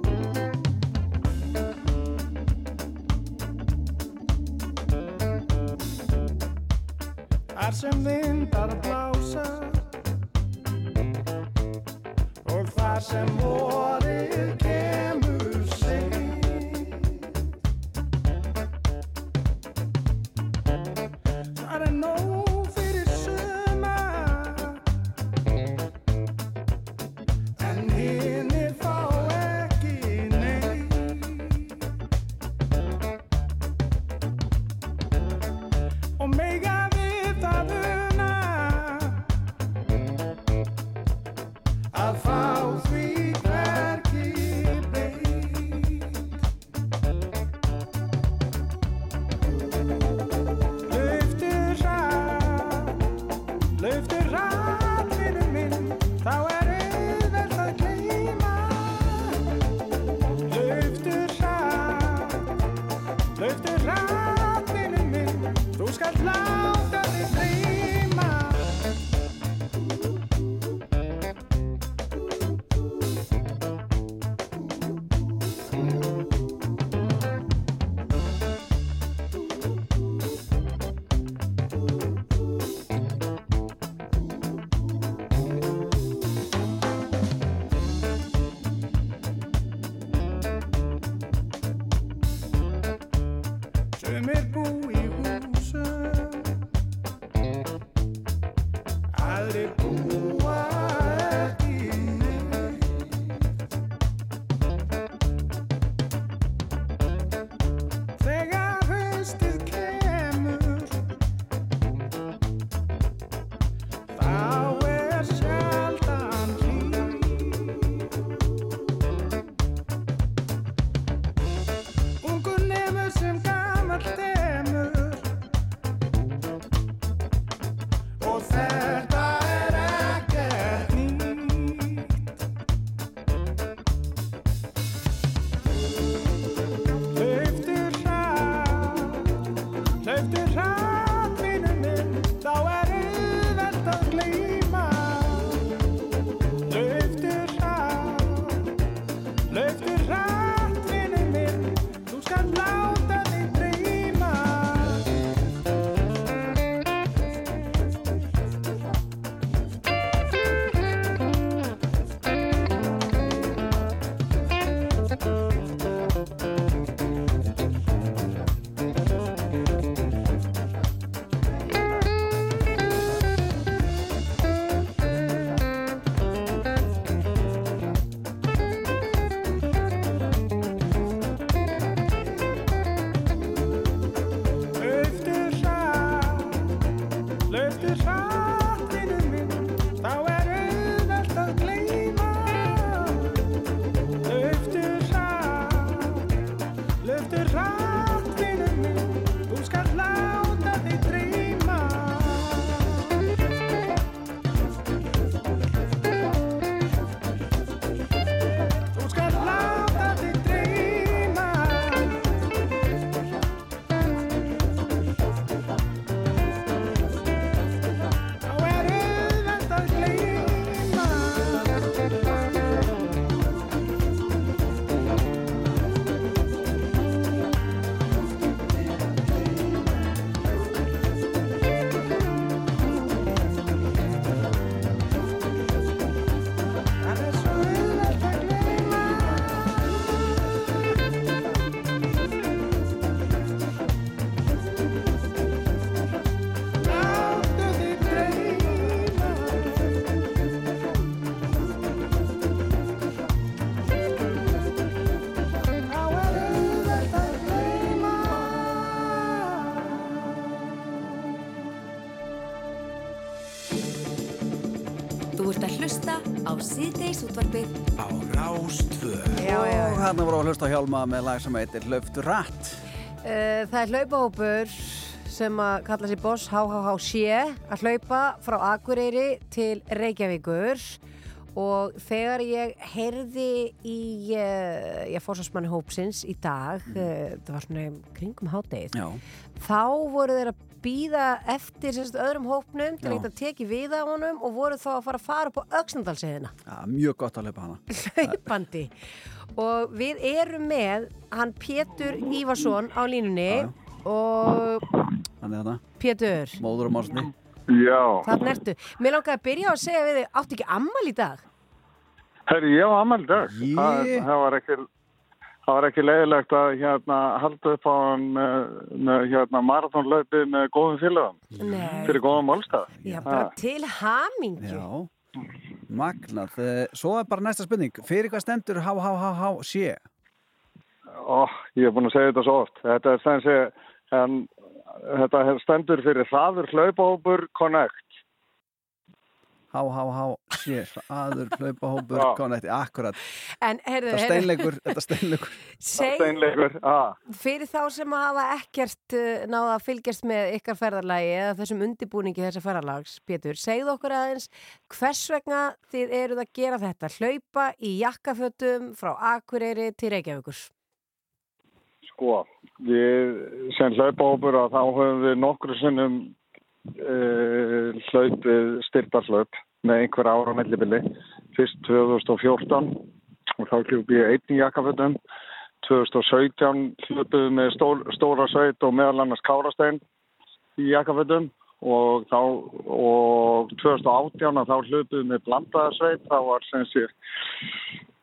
it. Síðdeis útvarpið Á Rástvö. Og hérna voru að hlusta Hjálma með lag sem heitir Hlaustu rætt. Uh, það er hlaupahópur sem að kalla sér Boss HHHC að hlaupa frá Akureyri til Reykjavíkur og þegar ég heyrði í uh, ég fórsvarsmanni hópsins í dag uh, það var svona kringum hádegið Já. þá voru þeir að býða eftir semst, öðrum hópnum til Já. að teki við á honum og voru þá að fara að fara upp á Öxnadalsiðina Já, mjög gott að hlaupa hana. hlaupandi og við erum með hann Pétur Ívarsson á línunni Já, og Þannig þetta, Pétur, móður og málsni. Já, þarna ertu Mér langaði að byrja að segja við þig áttu ekki ammal í dag? herri, ég á amal dag. Ég- Það, það var ekki, það var ekki leiðilegt að hérna halda upp á hann með, með hérna marathonlaupi með góðum félagum Nei, fyrir góðum málstað. já, bara til hamingju Já, magnað. Eh, Svo er bara næsta spurning. Fyrir hvað stendur há, há, há, há, sé? Ó, ég hef búin að segja þetta svo oft. Þetta er stensi, en, þetta stendur fyrir hraður hlaupahópur Connect. Há, há, há, sé. Aður, [LAUGHS] hlaupa, hópur, Já. konnetti. Akkurat. En heyrðu, Þetta heyrðu steinleikur, þetta steinleikur. [LAUGHS] seg, Steinleikur, að. fyrir þá sem að hafa ekkert uh, náða að fylgjast með ykkar ferðarlagi eða þessum undibúningi þessa ferðarlags, Pétur, segðu okkur aðeins hvers vegna þið eruð að gera þetta hlaupa í jakkafötum frá Akureyri til Reykjavíkurs Sko, við sem hlaupahópur að þá höfum við nokkru sinnum uh, hlaupið styrtarhlaup með einhver ára mellibili. Fyrst 2014 og þá hljóp ég einn í jakkafötum. 2017 hlupið með stór, stóra sveit og meðal annars Kárastein í jakkafötum og þá og 2018 að þá hlupið með blandaða sveit. Það var sem sé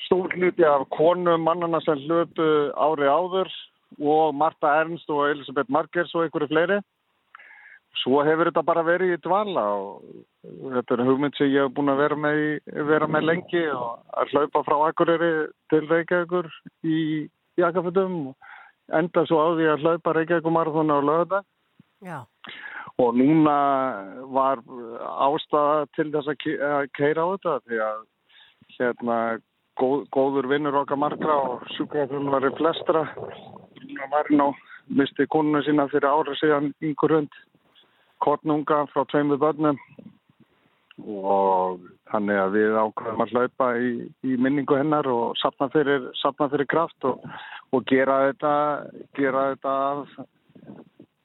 stór hluti af konum mannana sem hlupu ári áður og Marta Ernst og Elisabeth Margers og einhverju fleiri. Svo hefur þetta bara verið í dvala og þetta er hugmynd sem ég hef búin að vera með, vera með lengi og að hlaupa frá Akureyri til Reykjavíkur í jakkafutum og enda svo á því að hlaupa Reykjavíkur marathon á lögða Já, og núna var ástæða til þess að ke- að keira á þetta því að hérna góð, góður vinnur okkar margra og sjúkrafrunari flestra núna var hann á misti konuna sína fyrir ára síðan yngur hund kornunga frá tveimur börnum og þannig að við ákveðum að hlaupa í, í minningu hennar og sapna fyrir, sapna fyrir kraft og, og gera þetta gera þetta af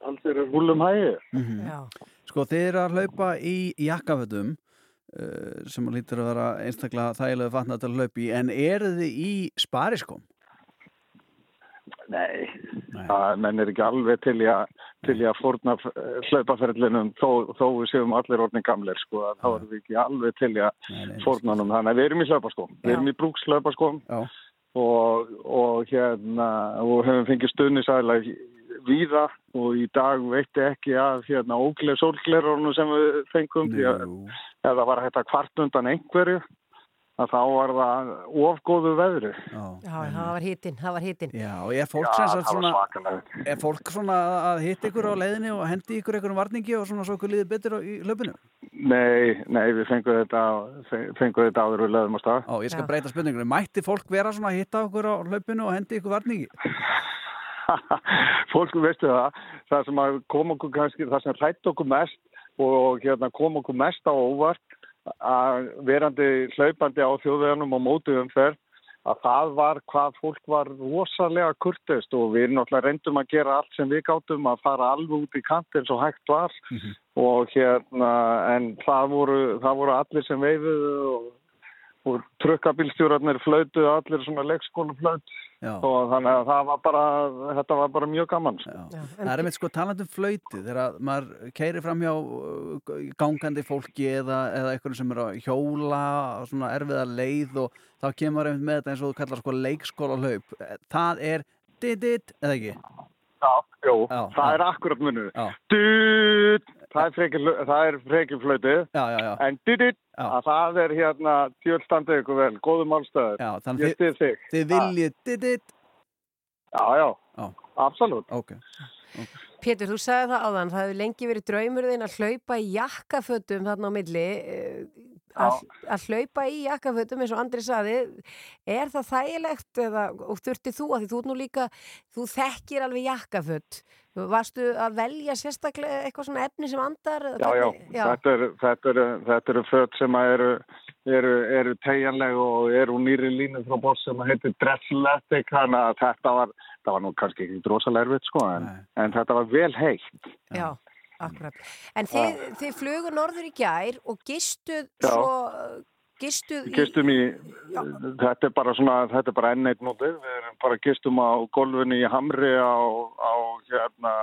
alls eru húlum hægi. Mhm. Sko þið eru að hlaupa í jakkafötum uh, sem lítur að vera einstaklega þægilegu fatnað til að hlaupa í en eru þið í spariskom? Nei, það menn er ekki alveg til í að, að fórna hlaupaferðlinum þó, þó við séum allir orðin gamlir sko, að þá erum við ekki alveg til í að fórna honum. Þannig að við erum í hlaupaskóm, við erum í brúkslaupaskóm og, og hérna og höfum fengið stuðnisæðila víða og í dag veitti ekki að hérna ógleð sólglerunum sem við fengum því að það var að kvart undan einhverju að þá var það ofgóðu veðri. Já, það var hittin, það var hittin. Já, og er fólk, Já, svona, er fólk svona að hitta ykkur á leiðinni og hendi ykkur einhverjum varningi og svona svo ykkur líði betur á- í hlaupinu? Nei, nei, við fengum þetta, fengum þetta áður við löðum á stað. Ó, ég skal breyta spurningunni. Mætti fólk vera svona að hitta okkur á hlaupinu og hendi ykkur varningi? [LAUGHS] Fólk veistu það, það sem að kom okkur kannski, það sem hrætt okkur mest og hérna kom okkur mest á óvart að verandi hlaupandi á þjóðveganum og mótið umferð að það var hvað fólk var rosalega kurtist og við náttúrulega reyndum að gera allt sem við gáttum að fara alveg út í kant eins og hægt var. Og hérna en það voru, það voru allir sem veifuðu og, og trukkabilstjórarnir flautuðu allir svona leikskóla flaut Já. og þannig að það var bara þetta var bara mjög gaman Já. Það er einmitt sko talandum flöyti þegar maður keiri fram hjá uh, gangandi fólki eða, eða einhverjum sem er að hjóla á svona erfiða leið og þá kemur einmitt með þetta eins og þú kallar sko leikskóla hlaup. Það er didit, eða ekki? Já, jú, Já, það já. er akkurat munur Já. Það er er já. en dudut, að það er hérna tjöldstandið ykkur vel, Já, þannig ég stið þig. Þið viljið didit? Já, já, já. absolutt. Ok, Pétur, þú sagði það áðan, það hefur lengi verið draumur þinn að hlaupa í jakkafötum þarna á milli. Eh, að, hlaupa í jakkafötum eins og Andri saði er það þægilegt eða, og þurfti þú að því þú ert nú líka þú þekkir alveg jakkaföt. Varstu að velja sérstaklega eitthvað svona efni sem andar Já, já, Þetta, er, þetta, er, þetta eru föt sem eru, eru, eru tegjanleg og eru nýri línu frá boss sem heitir Dressletic þannig að þetta var, það var nú kannski ekki drosalega erfitt sko en, en þetta var vel heitt. Já, akkurat. En þið, þið flugu norður í gær og gistuð Já. svo, gistuð í... Gistum í, þetta er bara svona, þetta er bara enn eitt nótið, við erum bara gistum á golfinu í Hamri á, á hérna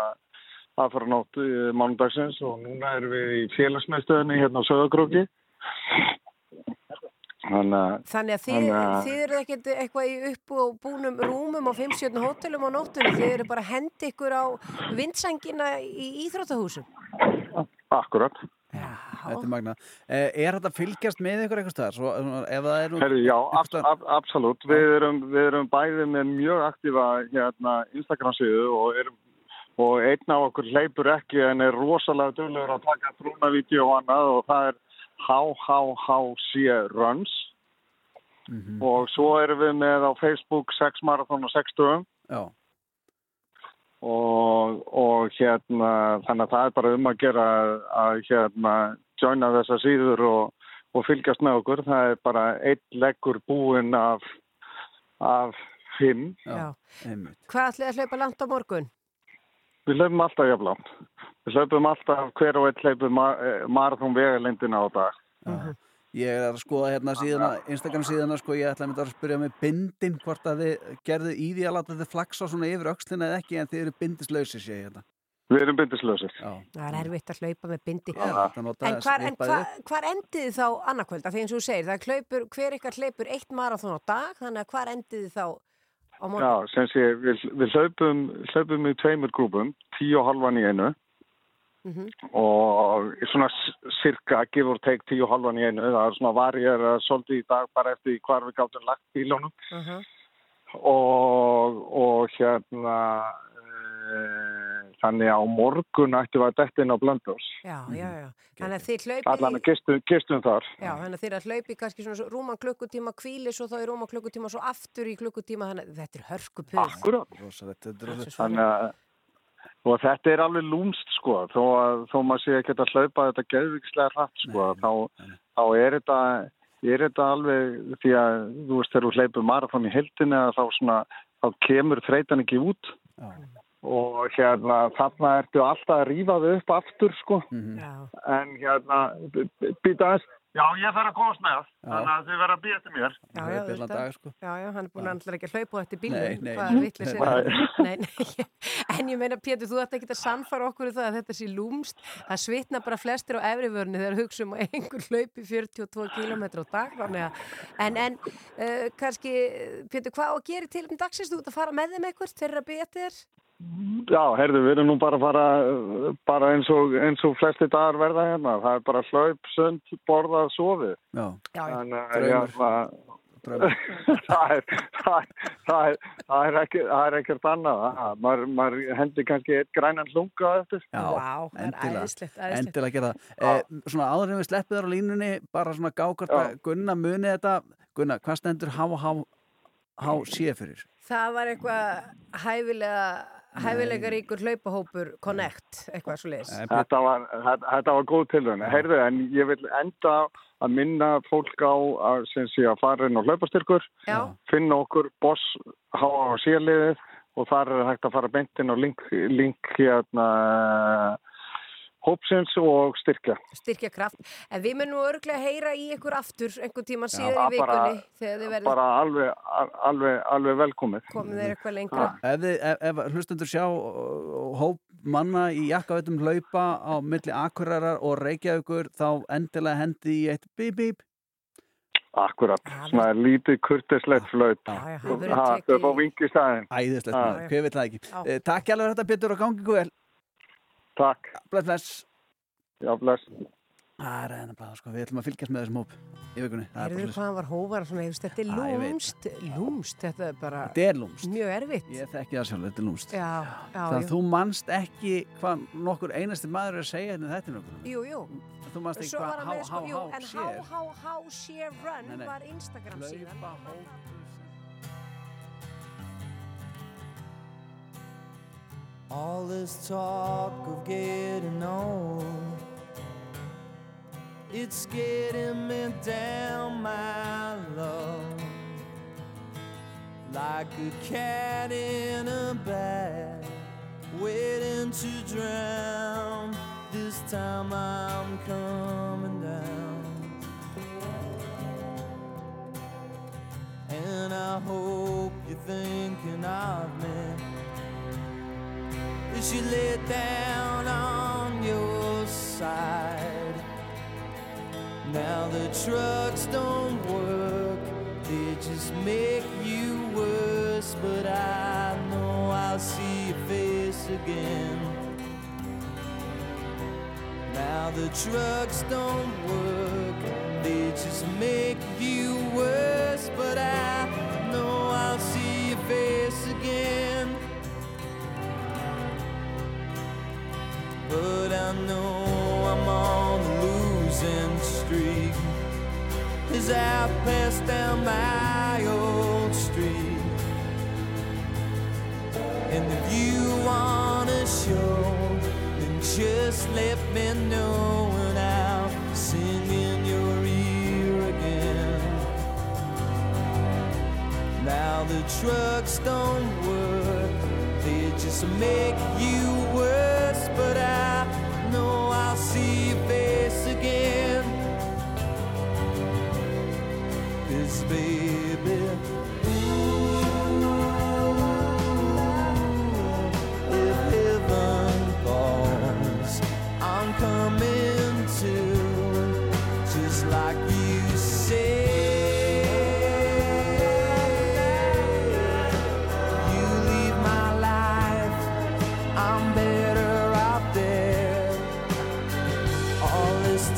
aðfaranótt mánudagsins og núna erum við í félagsmeðstöðinni hérna á Söðagróki. Þannig að, Þannig að þið, Þannig að- þið eru ekkert eitthvað í upp og búnum rúmum á 5-7 hótelum á nóttunni, þið eru bara hendi ykkur á vindsængina í íþróttahúsum. akkurat. þetta er magna. Eh, er þetta fylgjast með ykkur eitthvað staðar? Er. Herri, já, ab, ab, absolutt. Við erum, við erum bæði með mjög aktífa hérna, Instagram síðu og, erum, og einn af okkur hleypur ekki en er rosalega dölur að taka trúnavídeó og annað og það er HHHC Runs og svo erum við með á Facebook 6 marathon og 6 dögum Já. og, og hérna þannig að það er bara um að gera að hérna joina þessa síður og, og fylgjast með okkur það er bara einn leggur búinn af, af fimm Já. einmitt. Hvað ætlið að hlaupa langt á morgun? Við hlaupum alltaf jafnlangt við hlaupum alltaf hver og einn hlaupum marathon vegalendina á dag Ég er að skoða hérna síðana, Instagram síðana, sko, ég ætla að mynda að spyrja með bindin hvort að þið gerðu í því að láta þið flaksa svona yfir öxlina eða ekki en þið eru bindislausir, sé ég hérna. við erum bindislausir Já. Það er erfitt að hlaupa með bindi. Já, nota En hvar, en svipaði hvar, hvar endið þið þá annarkvölda? Þegar eins og þú segir, það er hlaupur, hver ykkar hlaupur eitt marathón á dag, þannig að hvar endið þið þá? Já, sem sé, við, við hlaupum, hlaupum í tveimur grúpum, tíu og halvan í einu. Mhm. og svona cirka give or take tíu og halvan í einu, það er svona varjir svolítið í dag bara eftir hvar við gáttum lagt bílónum Uh og, og hérna e, þannig á morgun ættum við að detta inn á Blöndós Já, já, já. Þannig að þið hlaupið allan að gistum, gistum þar Já, þannig að þið er að hlaupi kannski svona svo rúman klukkutíma kvíli svo þá í rúman klukkutíma svo aftur í klukkutíma þannig að þetta er hörku puð. Akkurat. Rosalegt, þetta er rosalegt. þannig að og þetta er alveg lúmst sko þó að þó maður sé ekki að hlaupa þetta geðvikslega hratt sko þá, þá er þetta er þetta alveg því að þú veist þegar þú hleypur marathon í heldina þá svona þá kemur þreytan ekki út Já. Og hérna þarna ertu alltaf að rífa þau upp aftur sko Mhm. en hérna býta aðeins Já, ég þarf að komast með þannig að þið verða að býja til mér Já, já, auðvitað. dag, sko. já, já, hann er búin að alltaf ekki að hlaupa er það? Nei, nei. [LAUGHS] En ég meina, Pétur, þú ætti ekki að sannfara okkur um það að þetta sé lúmst. Það svitna bara flestir á efrivörni þegar hugsa um að einhver hlaupi 42 km á dag. Þannig að, en, en uh, kannski, Pétur, hvað á að gera til um dagsins? Þú ert að fara með þeim eitthvað þeirra betur? Já, heyrðu, við erum nú bara að fara uh, bara eins og, eins og flesti dagar verða hérna. Það er bara hlaup, sund, borðað, sofið. Já, Já, já. Draumur. hérna, [LAUGHS] það, er, það, er, það, er, það, er ekki, það er ekkert annað. Maður, maður hendi kannski eitt grænan lunga eftir. Já, er endilega. æðislegt, æðislegt. Endilega gera það. Eh, svona áður en við sleppið þar á línunni, bara svona gákvart að Gunna muni þetta. Gunna, hvað stendur há, há, há sé fyrir? Það var eitthvað hæfilega, hæfilega ríkur hlaupahópur Connect, eitthvað svo leiðis. Þetta var, þetta, var góð tilhörn. Heyrðu, en ég vil enda að minna fólk á að, sem sé að fara inn á hlaupastyrkur, Já, finna okkur boss háa á síðliðið og þar er hægt að fara beint inn á link, link hérna hópsins og styrkja. styrkja kraft. En við munum örglega heyra í ykkur aftur einhvern tíma síðar Já, í bara- vikunni þegar þið verðum Bara alveg, alveg, alveg velkomið. komið þeir eitthvað lengra. Ef, þið, ef, ef hlustendur sjá uh, hóp manna í jakkaveitum hlaupa á milli Akureyrar og Reykjavíkur þá endilega hendi í eitt bíp bíp. Akkurat, svona lítið kurtislegt já, það verður Ha, tekið Þau fá í- vingi í staðinn. Æðislegt, hver veit það ekki. Eh, Takk alveg þetta Pétur og gangi ykkur vel. Takk, Bless, bless. já bless. Það er enn bara, sko, við ætlum að fylgjast með þessum hóp í vikunni. Það er bara Heyrðu svoleiðis. hvað hann var hóvar svona, ég veist, þetta er Já, veit. lúmst, lúmst, þetta er bara Þetta er lúmst. mjög erfitt. Ég þekki það sjálf, þetta er lúmst. Já, já, Það jú. þú manst ekki hvað nokkur einasti maður er að segja hérna þetta nokkur. Jú, jú. Þú manst ekki hvað há, sko, há, há, en sér. há, há, há, share run Nei, nei. var Instagram síðan. All this talk of getting on, it's getting me down, my love. Like a cat in a bag, waiting to drown. This time I'm coming down. And I hope you're thinking of me as you lay down on your side. Now the trucks don't work, they just make you worse. But I know I'll see your face again. Now the trucks don't work, they just make you worse. But I know I'll see your face again. But I know I'm on a losing streak. As I pass down my old street And if you wanna show Then just let me know And I'll sing in your ear again. Now the trucks don't work They just make you worse But I know I'll see your face again. Cause baby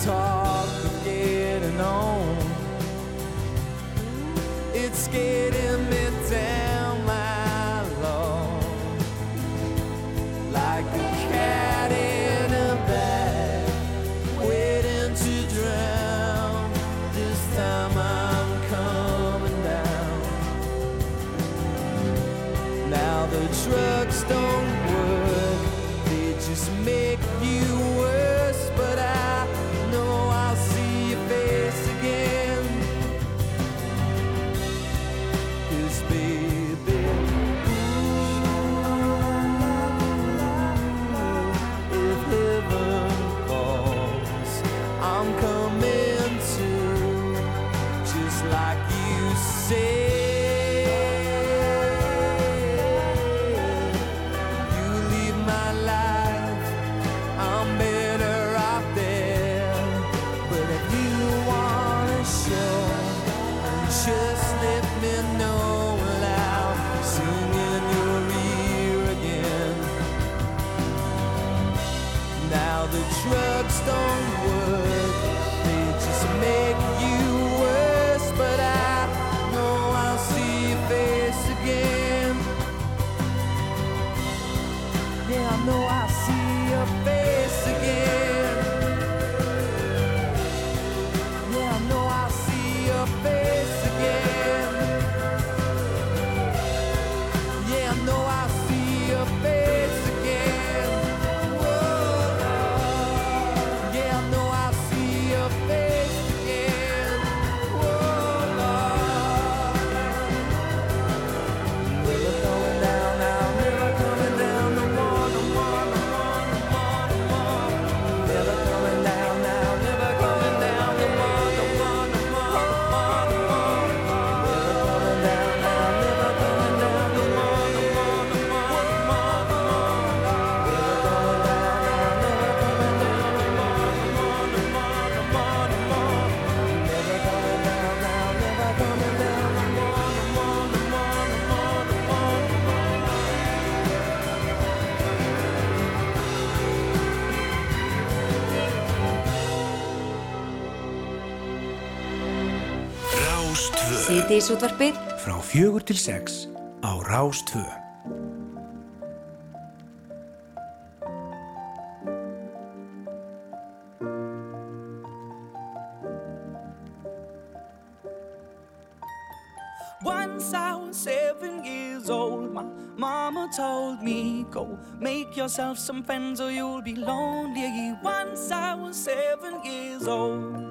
talk. 2 Síðdeis útvarpið frá fjögur til 6 á Rás 2 Once I was seven years old, my mama told me, Go make yourself some friends or you'll be lonely. Once I was seven years old.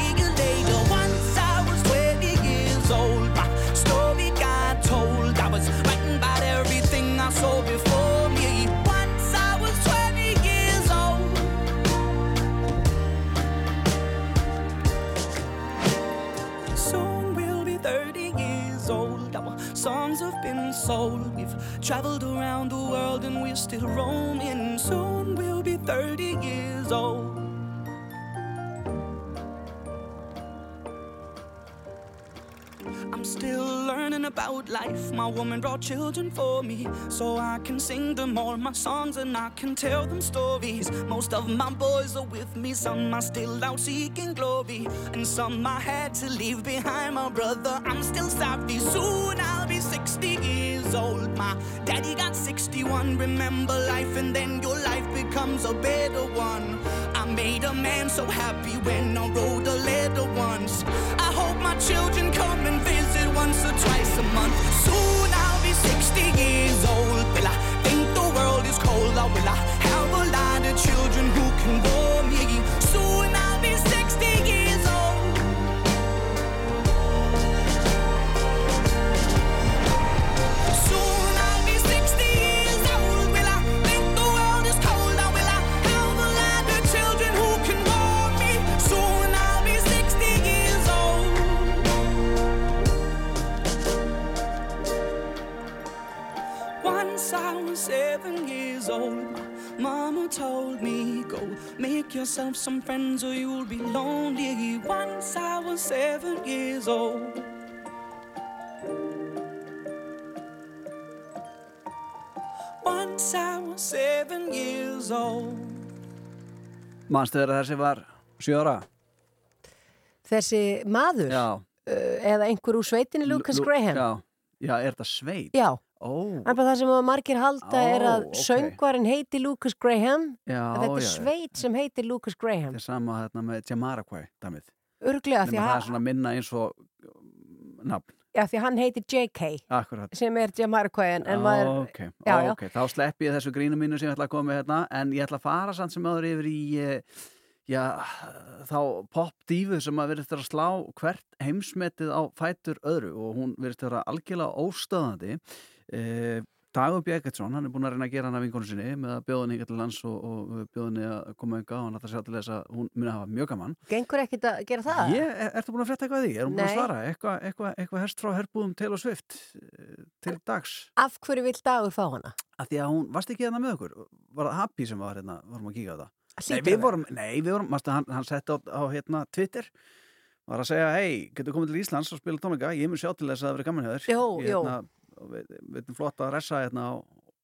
We've traveled around the world and we're still roaming. Soon we'll be 30 years old. I'm still learning about life. My woman brought children for me, so I can sing them all my songs and I can tell them stories. Most of my boys are with me, some are still out seeking glory, and some I had to leave behind. My brother, I'm still sorry. Soon I'll be 60 years old. My daddy got 61. Remember life, and then your life becomes a better one. Made a man so happy when I wrote a letter once. I hope my children come and visit once or twice a month. Soon I'll be 60 years old. Will I think the world is cold or will I have a lot of children who can bore Once I was seven years old, mama told me, Go make yourself some friends or you'll be lonely. Once I was seven years old. Once I was seven years old. Manstu þegar þessi var sjöra? Þessi maður Já. uh, eða einhver úr sveitinni Lucas Lu- Graham Já, já er þetta sveit? Já. Ó, En það sem að margir halda er að Ó, ok. söngvarinn heiti Lucas Graham. Já, þetta er sveit sem heitir Lucas Graham. Þetta er sama hérna með Jamiroquai, dæmið. Örglega því Nefnir það er að, svona minna eins og um, nafn, já, því að hann heitir JK akkurat. sem er Jamiroquai en, en maður ok, já, já. ok, þá slepp ég þessu grínu mínu sem ég ætla að koma með hérna, en ég ætla að fara samt sem áður yfir í eh, já, þá popdífu sem að verðist vera að slá hvert heimsmetið á fætur öðru. Og hún verðist vera algjörlega óstöðandi eh, Dagur Bjæketsson, hann er búin að reyna að gera hann af vinkonu sinni með að bjóða henni hingað til lands og, og bjóða henni að koma enga og hann ætla að sjá til þess að hún muni að hafa mjög gaman Gengur ekkit að gera það? Ég, er, ertu búin að frétta eitthvað því? Er hún búin að svara? Eitthvað eitthva, eitthva herst frá herbúðum Taylor Swift eh, til dags? Af hverju vill dagur fá hana? Af því að hún, varst ekki hérna með okkur? Var það Happy sem var hérna, vorum að kíka á það? Nei, við vorum, nei, við vorum, mástu, hann, hann hérna Twitter var að segja, hei, getur komið til Íslands og spila tónleika, ég mun sjá til þess að það verið gaman hjá þér Jó, jó. Við, erum flott að ressa hérna á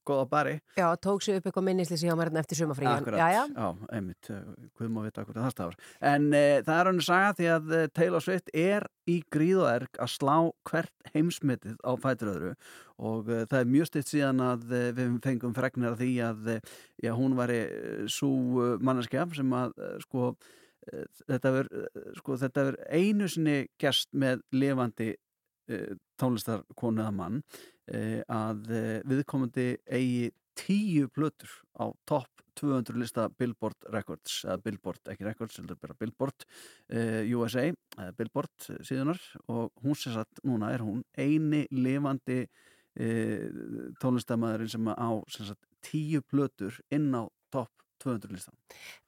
góða bari. Já, tók sér upp eitthvað minnislýsi hjá mér hérna eftir sumafrí Akkurat, Já, já, já, einmitt, hvað má vita akkurat það stafar. En e, það er hann saga því að eh, Taylor Swift er í gríð og erg að slá hvert heimsmetið á fæturöðru og e, það er mjög stitt síðan að e, við fengum fregnir af því að já, hún væri svo manneskja sem að sko e, þetta verður sko, einu sinni gerst með lifandi e, tónlistarkonu eða mann e, að e, viðkomandi eigi tíu plötur á topp 200 lista Billboard Records eða Billboard, ekki Records, heldur bara Billboard uh, USA, eða Billboard eh, síðunar og hún sem sagt núna er hún eini lifandi uh, tónlistamæðurinn sem á sem sagt, tíu plötur inn á topp 200 listan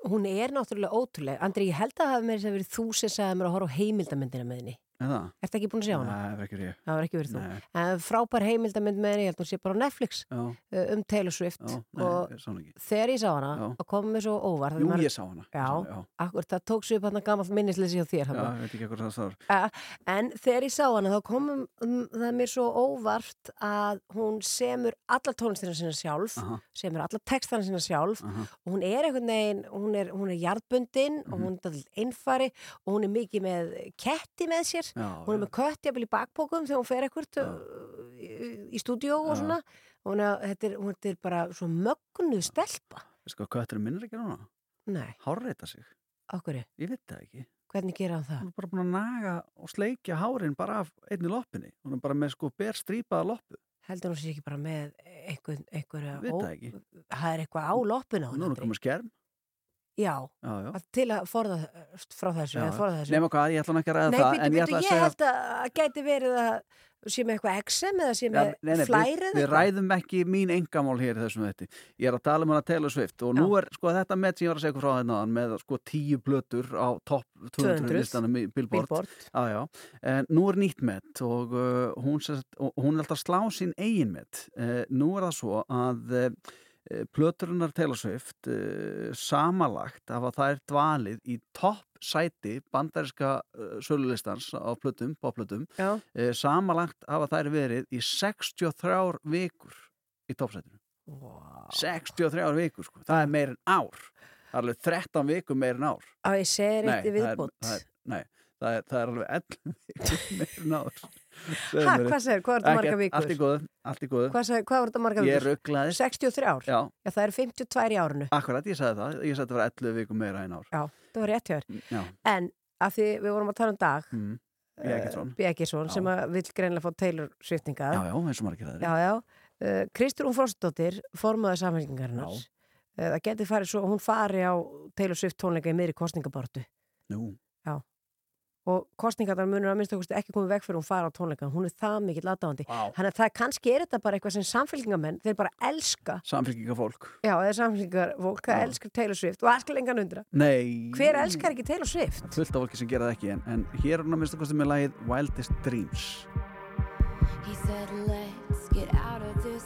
hún er náttúrulega ótrúleg. Andri, ég held að það hafi meira sem verið þú sem sagði mér að horfa á heimildamindina með henni Er það? Ertu ekki búin að sjá hana? Nei, það er ekki ég Það var ekki verið þú. Nei. En frábær heimildamind með henni, ég held að hún sé bara á Netflix Já. uh, um Taylor Swift Já, nei, og þegar ég sá hana Já. og kom mér svo óvart Jú, ég sá hana. Já, akkur, það tók sér upp hann gammal minnisleysi hjá þér Já, ég veit ekki hvað það stáður Uh, en þegar ég sá hana þá kom um, það mér svo óvart að hún semur alla tónlistina sína sjálf Aha. semur alla textana sína sjálf Aha. og hún er einhvern veginn hún er, hún er jarðbundin Mhm. og hún er einfari og hún er mikið með ketti með sér Já, hún er með kött jafnvel í bakbókum þegar hún fer ekkert í, í stúdíó og svona. Hún er, þetta er, hún er bara svo mögnuð stelpa. Sko, kötturinn minn er ekki núna? Nei, Hárreita sig. Okkur Ég veit það ekki. Hvernig gera hann það? Hún er bara búin að naga og sleikja hárin bara af einni loppinni. Hún er bara með sko ber strípaða loppu. Heldur hún sér ekki bara með einhver, einhver Veit það ekki. það er eitthvað á loppinu Nú er henni komið skerm já, Já, já. Að til að forða frá þessu, þessu. Nefna hvað, ég ætla hann ekki að ræða Nei, það býttu, en ég að ég held að að gæti verið að sé með eitthvað exem eða sé með nei, nei, flæri við, við ræðum ekki mín engamál hér í þessum þetta ég er að tala um hana Taylor Swift og nú er sko þetta með sem ég var að segja frá þetta með sko tíu blötur á topp 200, 200 listanum í Billboard, Billboard. Já, já. En nú er nýtt met og, uh, hún, hún er alltaf að slá sín eigin met. Uh, nú er það svo að uh, plöturinnar Taylor Swift uh, samalagt hafa þær dvalið í topp sæti bandarinska uh, sölulistans á plötum, popplötum. Já. uh, samalagt hafa þær verið í 63 vikur í toppsætinu. Wow. 63 vikur sko, það er meir en ár. Það er alveg 13 vikur meir en ár. Á ég segir eitt í það er, viðbútt það er, nei, það er, það er alveg 11 vikur meir en ár Ha, hvað segir, hvað er þetta marga vikur? Allt í góðu, allt í góðu hvað, segir, hvað var þetta marga vikur? Ég rugglaði 63 ár? Já, Já, það eru 52 í árunu akkurat, ég sagði það Ég sagði þetta var 11 vikur meira en ár Já, það var rétt hjá þér Já, En að því við vorum að tala um dag mm. Bjeggesson Bjeggisson sem að vill greinlega fá Taylor sviftingað Já, já, eins og margir það Já, já. Uh, Kristrún Frostdóttir, formaður samfélkingarinnar. Uh, það getur farið svo, hún fari á Taylor Swift tónleika í miðri kostningabortu. Nú. Og kostningarnar munur að minnst okkur ekki komið veg fyrir hún fara á tónleika. Hún er það mikill aðdáðandi. Þannig að það kannski er þetta bara eitthvað sem samfélkingamenn, þeir bara elska, samfélkinga fólk já, eða samfélkingar fólk, það elskar Taylor Swift og alls lengan undra. Nei Hver elskar ekki Taylor Swift? Fullt af fólki sem gera það ekki En, en hér er hún að minnst okkur með lagið Wildest Dreams He said, let's get out of this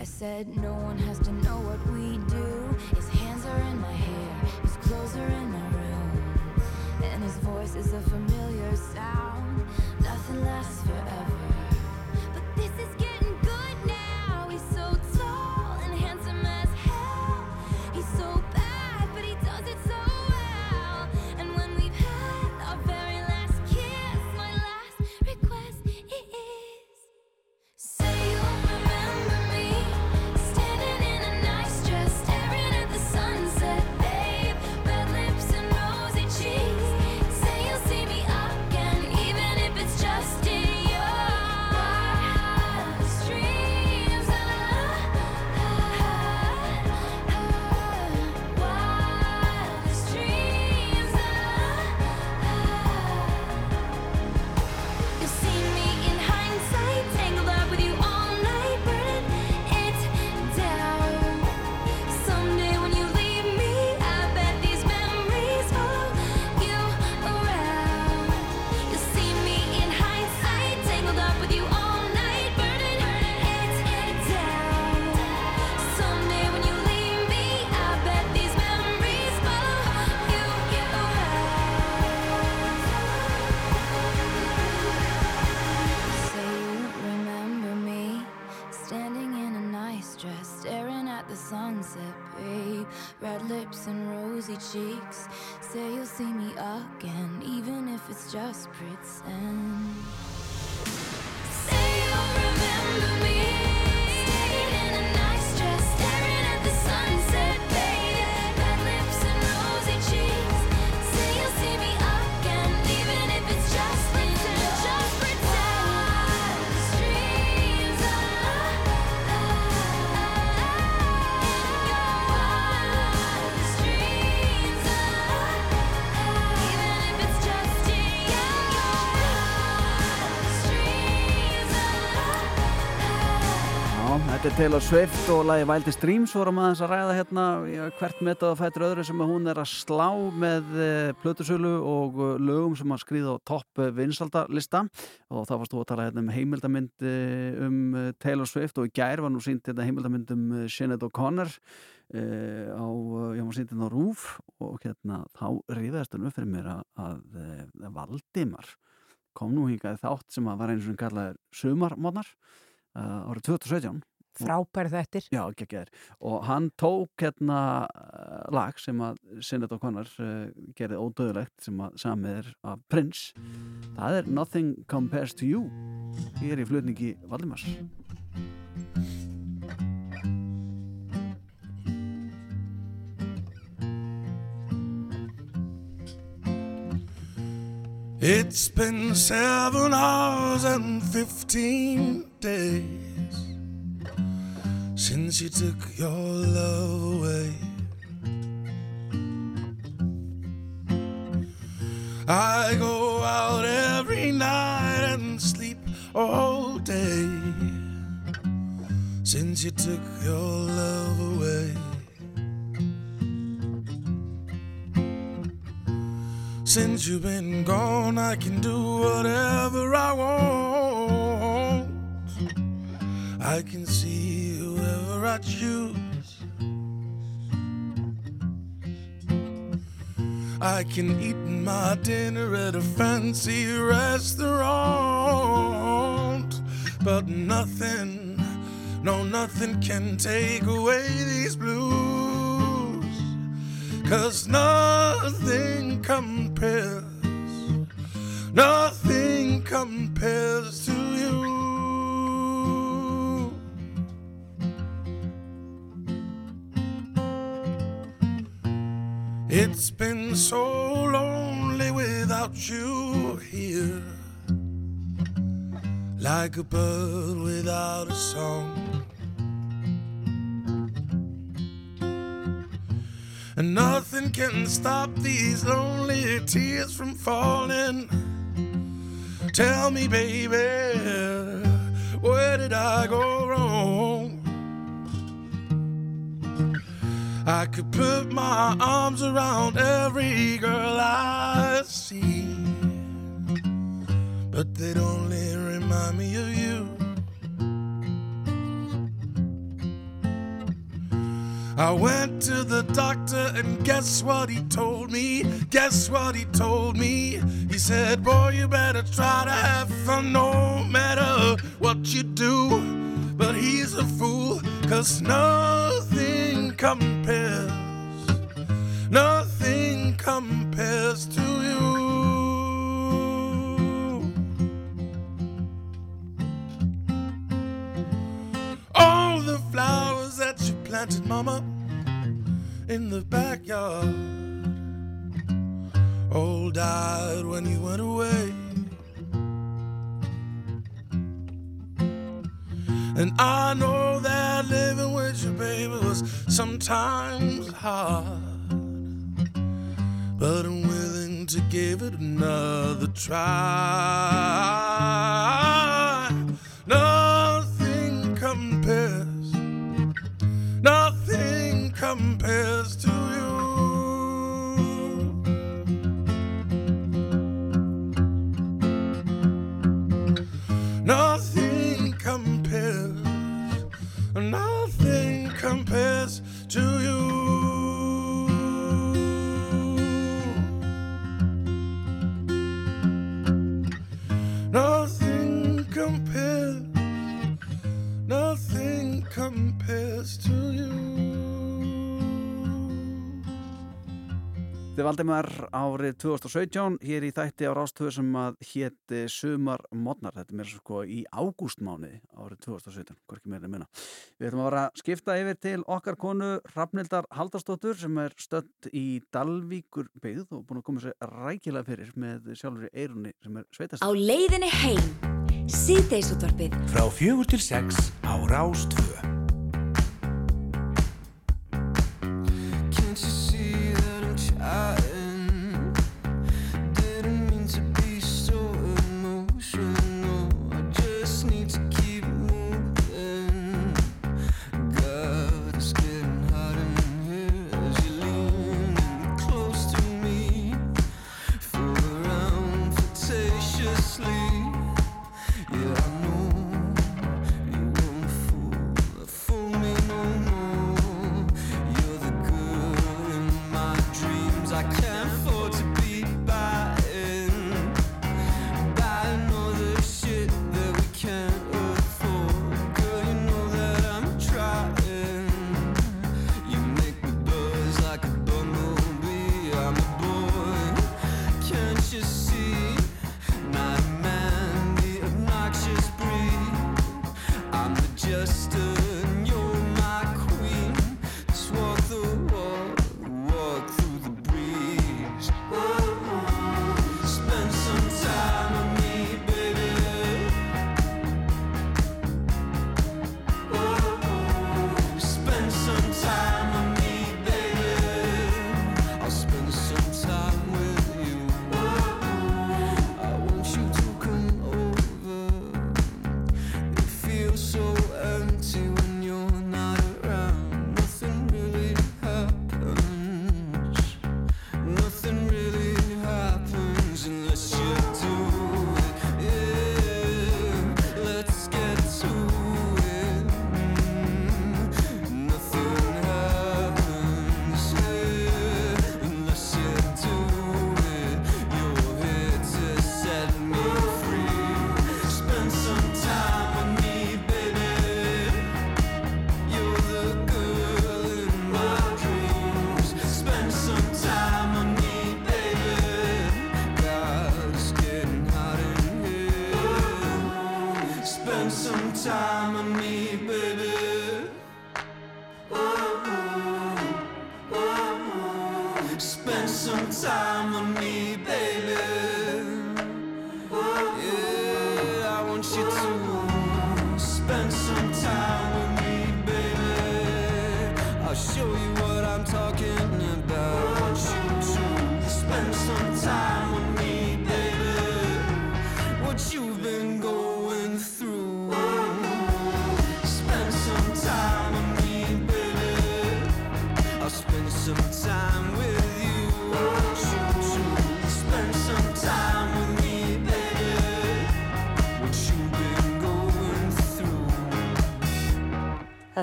I said no one has to know what we do. His hands are in my hair, his clothes are in my room, and his voice is a familiar sound. Nothing lasts forever, just. Taylor Swift og lagi Wild Streams vorum aðeins að ræða hérna. Hvert metað að fættur öðru sem að hún er að slá með uh, plötusölu og uh, lögum sem að skrýða á topp vinsaldalista og þá varst þú að tala hérna um heimildamind uh, um Taylor Swift og í gær var nú sínt þetta heimildamind um Sinead O'Connor uh, á, já, var sínt hérna á Rúf og hérna þá ríðast hann upp fyrir mér að, að uh, Valdimar kom nú hingað þátt sem að var eins og hann kallaði sumarmónar uh, árið 2017 Frábæri þettir Já, geggjær. Og hann tók hérna uh, lag sem að Sinead O'Connor uh, gerði ódöðulegt sem að samið er af Prince. Það er Nothing Compares to You. Ég er í flutningi Valdimars. It's been seven hours and fifteen days since you took your love away. I go out every night and sleep all day since you took your love away. Since you've been gone, I can do whatever I want. I can I choose. I can eat my dinner at a fancy restaurant. But nothing, no, nothing can take away these blues. Cause nothing compares, nothing compares you here, like a bird without a song. And nothing can stop these lonely tears from falling. Tell me, baby, where did I go wrong? I could put my arms around every girl I see, but they'd only remind me of you. I went to the doctor and guess what he told me? Guess what he told me? He said, Boy, you better try to have fun no matter what you do. But he's a fool, cause nothing compares, nothing compares to mama, in the backyard, all died when you went away. And I know that living with you, baby, was sometimes hard. But I'm willing to give it another try. Nothing compares, compares to Valdimar árið 2017 hér í þætti á Rástöðu sem að hétti Sumar Modnar. Þetta er mér sko í ágústmániði árið 2017, hvorki meira en minna. Við ætlum að vera að skipta yfir til okkar konu Rafnildar Haldarsdóttur sem er stödd í Dalvíkur byggð og búin að koma sér rækilega fyrir með sjálfur í eirunni sem er sveitast. Á leiðinni heim Síðdeisútvarpið Frá fjögur til sex á Rástvö. I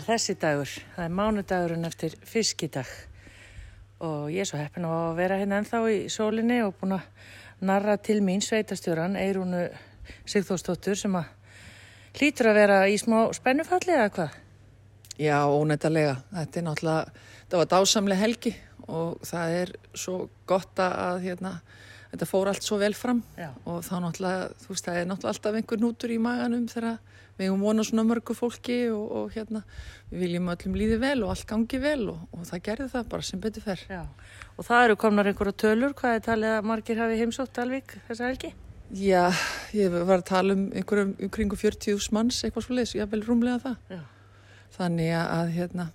þessi dagur, það er mánudagurinn eftir fiskidag og ég er svo heppin að vera hérna ennþá í sólinni og búin að narra til mín sveitastjóran Eirúnu Sigþórsdóttur sem að hlýtur að vera í smá spennufalli eða hvað? Já, ónættarlega. Þetta er náttúrulega, það var dásamlega helgi og það er svo gott að hérna, þetta fór allt svo vel fram Já. og þá náttúrulega, þú veist, það er náttúrulega alltaf einhver nútur í maganum þegar við höfum vonað svona mörgu fólki og, og hérna, við viljum öllum líði vel og allt gangi vel og, og það gerði það bara sem betur fer. Já. Og það eru komnar einhverja tölur, hvað er talið að margir hafi heimsótt Alvík þessa helgi? Já, ég var að tala um einhverjum um kringu 40.000 manns, eitthvað svo leiðis, ég haf vel rúmlega það. Já. Þannig að, hérna,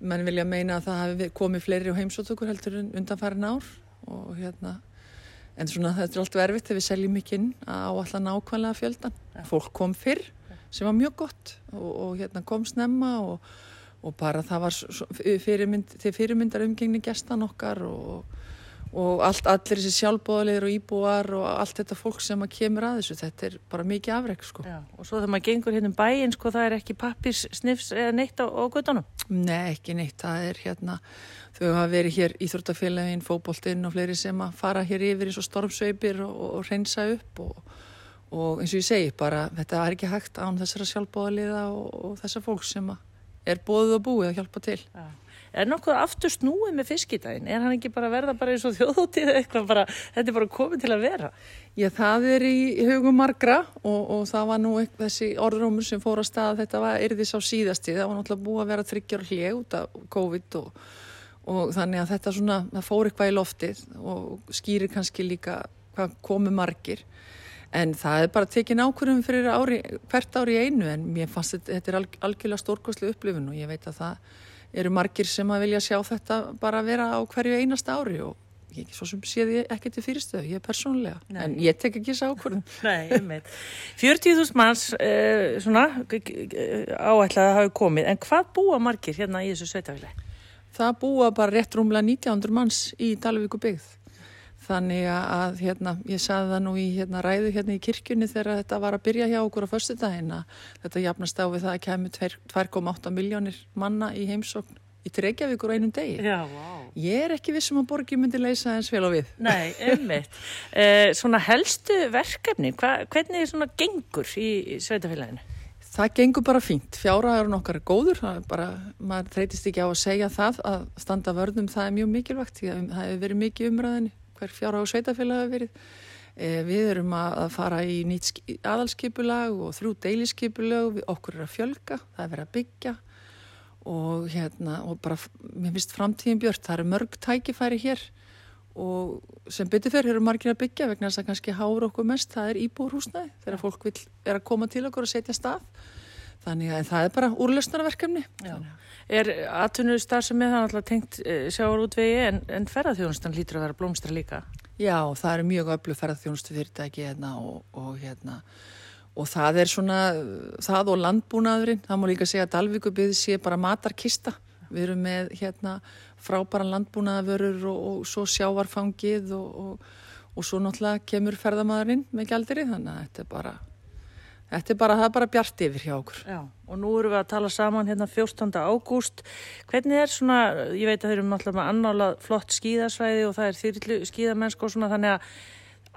menn vilja meina að það hafi komið fleiri á heimsóttökur heldur en undanfærin ár og hérna, en svona þetta er alltaf erfitt þegar við seljum ekki inn á alltaf nákvæmlega fjöldan. Fólk kom fyrr sem var mjög gott og, og hérna kom snemma og, og bara það var fyrirmynd, til fyrirmyndar umgengni gestan okkar og, og allt, allir þessi sjálfbóðalegir og íbúar og allt þetta fólk sem að kemur að þessu, þetta er bara mikið afrek sko. Og svo þegar maður gengur hérna um bæinn, sko, það er ekki pappis snifs eða neitt á, á guttunum? Nei, ekki neitt, það er hérna, þau hafa verið hér íþróttafélagin, fótboltinn og fleiri sem að fara hér yfir eins og stormsveipir og, og, og reynsa upp og, og eins og ég segi, bara þetta er ekki hægt án þessara sjálfbóðaliða og, og þessar fólk sem er bóðið og búið að hjálpa til. Já. Er nokkuð aftur snúið með fiskidaginn? Er hann ekki bara verða bara eins og þjóðótið eitthvað bara, þetta er bara komið til að vera? Já, það er í hugum margra og, og það var nú eitthvað, þessi orðrómur sem fór að stað þetta var yrðis á síðasti, það var náttúrulega búið að vera þryggjar hlið út af COVID og, og þannig að þetta svona, það fór eitthvað í loftið og skýrir kannski líka hvað komu margir en það er bara tekin ákvörðum fyrir ári, hvert ári í einu en mér fannst þetta, þetta er alg, algjörlega stórkoslu upplifun og ég veit að það eru margir sem að vilja sjá þetta bara vera á hverju einasta ári og ég svo sem séð ég ekki til fyrirstöðu, ég er persónulega Nei. en ég tek ekki þessu ákvörðum [LAUGHS] Nei, einmitt. 40.000 manns uh, svona áætlaði hafi komið, en hvað búa margir hérna í þessu sveitafélagi? Það búa bara rétt rúmlega 1900 manns í Dalvíku byggð. Þannig að hérna, ég saði það nú í hérna, ræðu hérna í kirkjunni þegar þetta var að byrja hjá okkur á förstu daginn að þetta jafnast á við það að kemur 2,8 miljónir manna í heimsókn í Reykjavíkur á einum degi. Já, vá. Ég er ekki vissum að borgi myndi leysa eins vel á við. Nei, einmitt. Uh, [LAUGHS] svona helstu verkefni, hva, hvernig svona gengur í, sveitafélaginu? Það gengur bara fínt. Fjárhagurinn okkar er góður. Það er bara, maður þreytist ekki á að segja það að standa vörðum það er mjög mikilvægt. að Það hefur verið mikið umræðinni hver fjárhagur sveitafélag hefur verið. E, við erum að að fara í nýtt ski- aðalskipulag og þrjú deiliskipulag. Okkur er að fjölga, það er verið að byggja og hérna og bara, mér finnst framtíðin björt. Það eru mörg tækifæri hér og sem betur fyrir eru margir að byggja vegna þess að kannski háur okkur mest það er íbúrhúsnæði þegar fólk vil, er að koma til okkur og setja stað þannig að það er bara úrlösnarverkefni Já. Er atvinnur starf sem er það alltaf tengt uh, sjávarútvegi en, en ferðarþjónustan lítur að vera blómstra líka? Já, það eru mjög öflug ferðarþjónustu fyrirtæki hérna og, og hérna og það er svona, það og landbúnaðurinn, það má líka segja að Dalvíkubið sé bara matarkista. Við erum með hérna frábæran landbúnaðavörur og, og svo sjávarfangið og, og, og svo náttúrulega kemur ferðamaðurinn með gældiri þannig að þetta er bara, þetta er bara, það er bara bjart yfir hjá okkur. Já, og nú erum við að tala saman hérna 14. ágúst. Hvernig er svona, ég veit að þeir eru náttúrulega með annálað flott skíðasvæði og það er þyrlu skíðamennsku og svona þannig að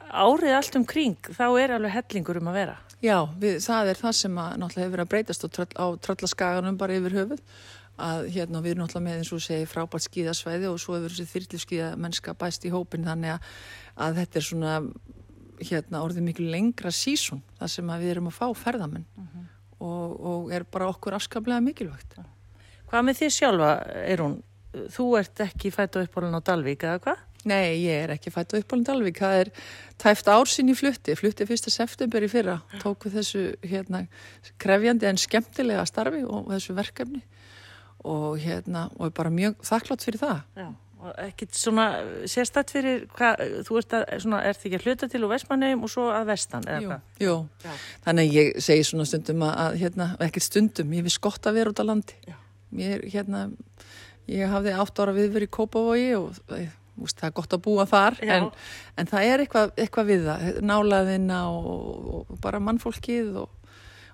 árið allt um kring þá er alveg hellingur um að vera. Já, við, það er það sem að náttúrulega hefur verið að breytast á, tröll, á tröllaskaganum bara yfir höfuð að hérna við erum náttúrulega með eins og segi frábært skíðasvæði og svo hefur þessi þyrlu skíðamennska bæst í hópin þannig að, að þetta er svona hérna orðið miklu lengra sísun þar sem við erum að fá ferðamenn og, og er bara okkur afskaplega mikilvægt. Hvað með því sjálfa er hún? Þú ert ekki fætt á uppbólun á Dalvík eða hvað? Nei, ég er ekki fætt á uppbólun Dalvík. Það er tæft ár sín í flutti. Flutti fyrsta september í fyrra. Tók við þessu hérna, krefjandi en skemmtilega starfi og þessu verkefni og hérna og er bara mjög þakklátt fyrir það. Já, ekkit svona sérstætt fyrir hvað, þú ert að, svona, ert ekki að hluta til úr vestmannheim og svo að vestan eða Jú, hvað? jú. þannig að ég segi svona stundum að, að hérna, ekkert stundum, ég finnst gott að vera út á landi. Mér, hérna, ég hafði átt ára viðverið í Kópavogi og eh, úst, það er gott að búa þar, Já. en, en það er eitthvað, eitthvað við það, nálaðina og, og bara mannfólkið og,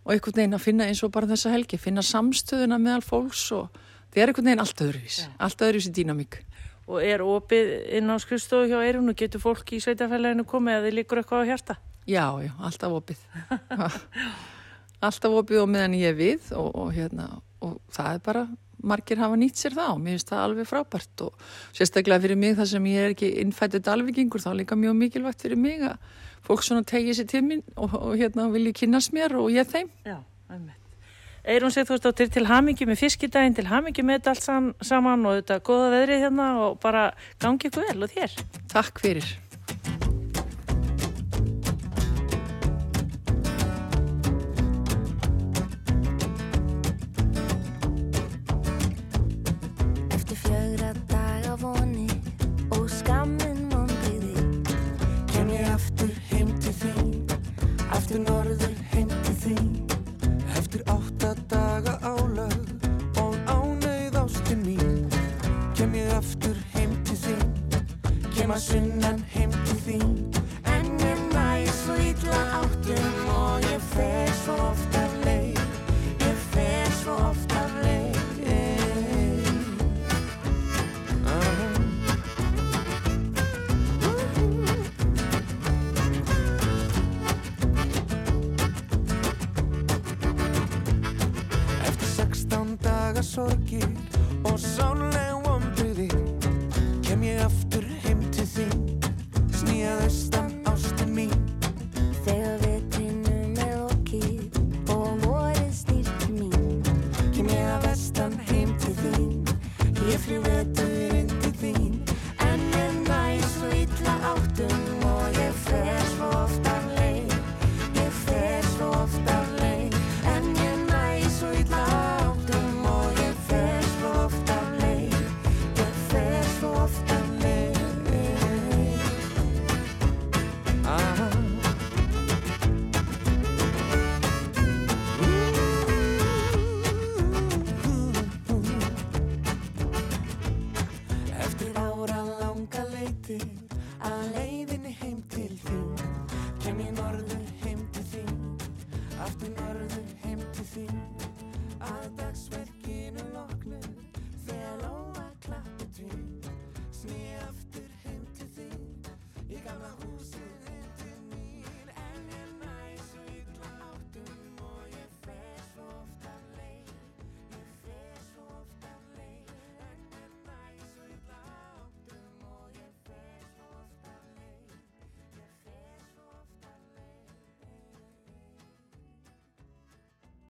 og einhvern veginn að finna eins og bara þessa helgi, finna samstöðuna meðal fólks og það er einhvern veginn allt öðruvís, allt öðruvís í dýnamík. Og er opið inn á skrifstofu hjá Eirun og getur fólk í sveitafélaginu komið eða þið líkur eitthvað á hjarta? Já, já, alltaf opið. [LAUGHS] alltaf opið og meðan ég er við og, og, hérna, og það er bara, margir hafa nýtt sér og mér finnst það alveg frábært og sérstaklega fyrir mig þar sem ég er ekki innfættið dalvikingur þá er líka mjög mikilvægt fyrir mig að fólk svona tegið sér til mín og, og hérna vilji kynast mér og ég þeim. Já, einmitt. Eirun Sigþórsdóttir til hamingi með fiskidaginn, til hamingi með þetta allt sam, saman og þetta goða veðrið hérna og bara gangi ykkur vel og þér. Takk fyrir. Eftir fjögra daga voni og skammin vonbriði Kem ég aftur heim til þín Aftur norður Kem að sunnan heim til þín. En ég næ svo illa áttum og ég fer svo oft af leið. Ég fer svo oft af leið. Eftir 16 daga sorgir og sánlega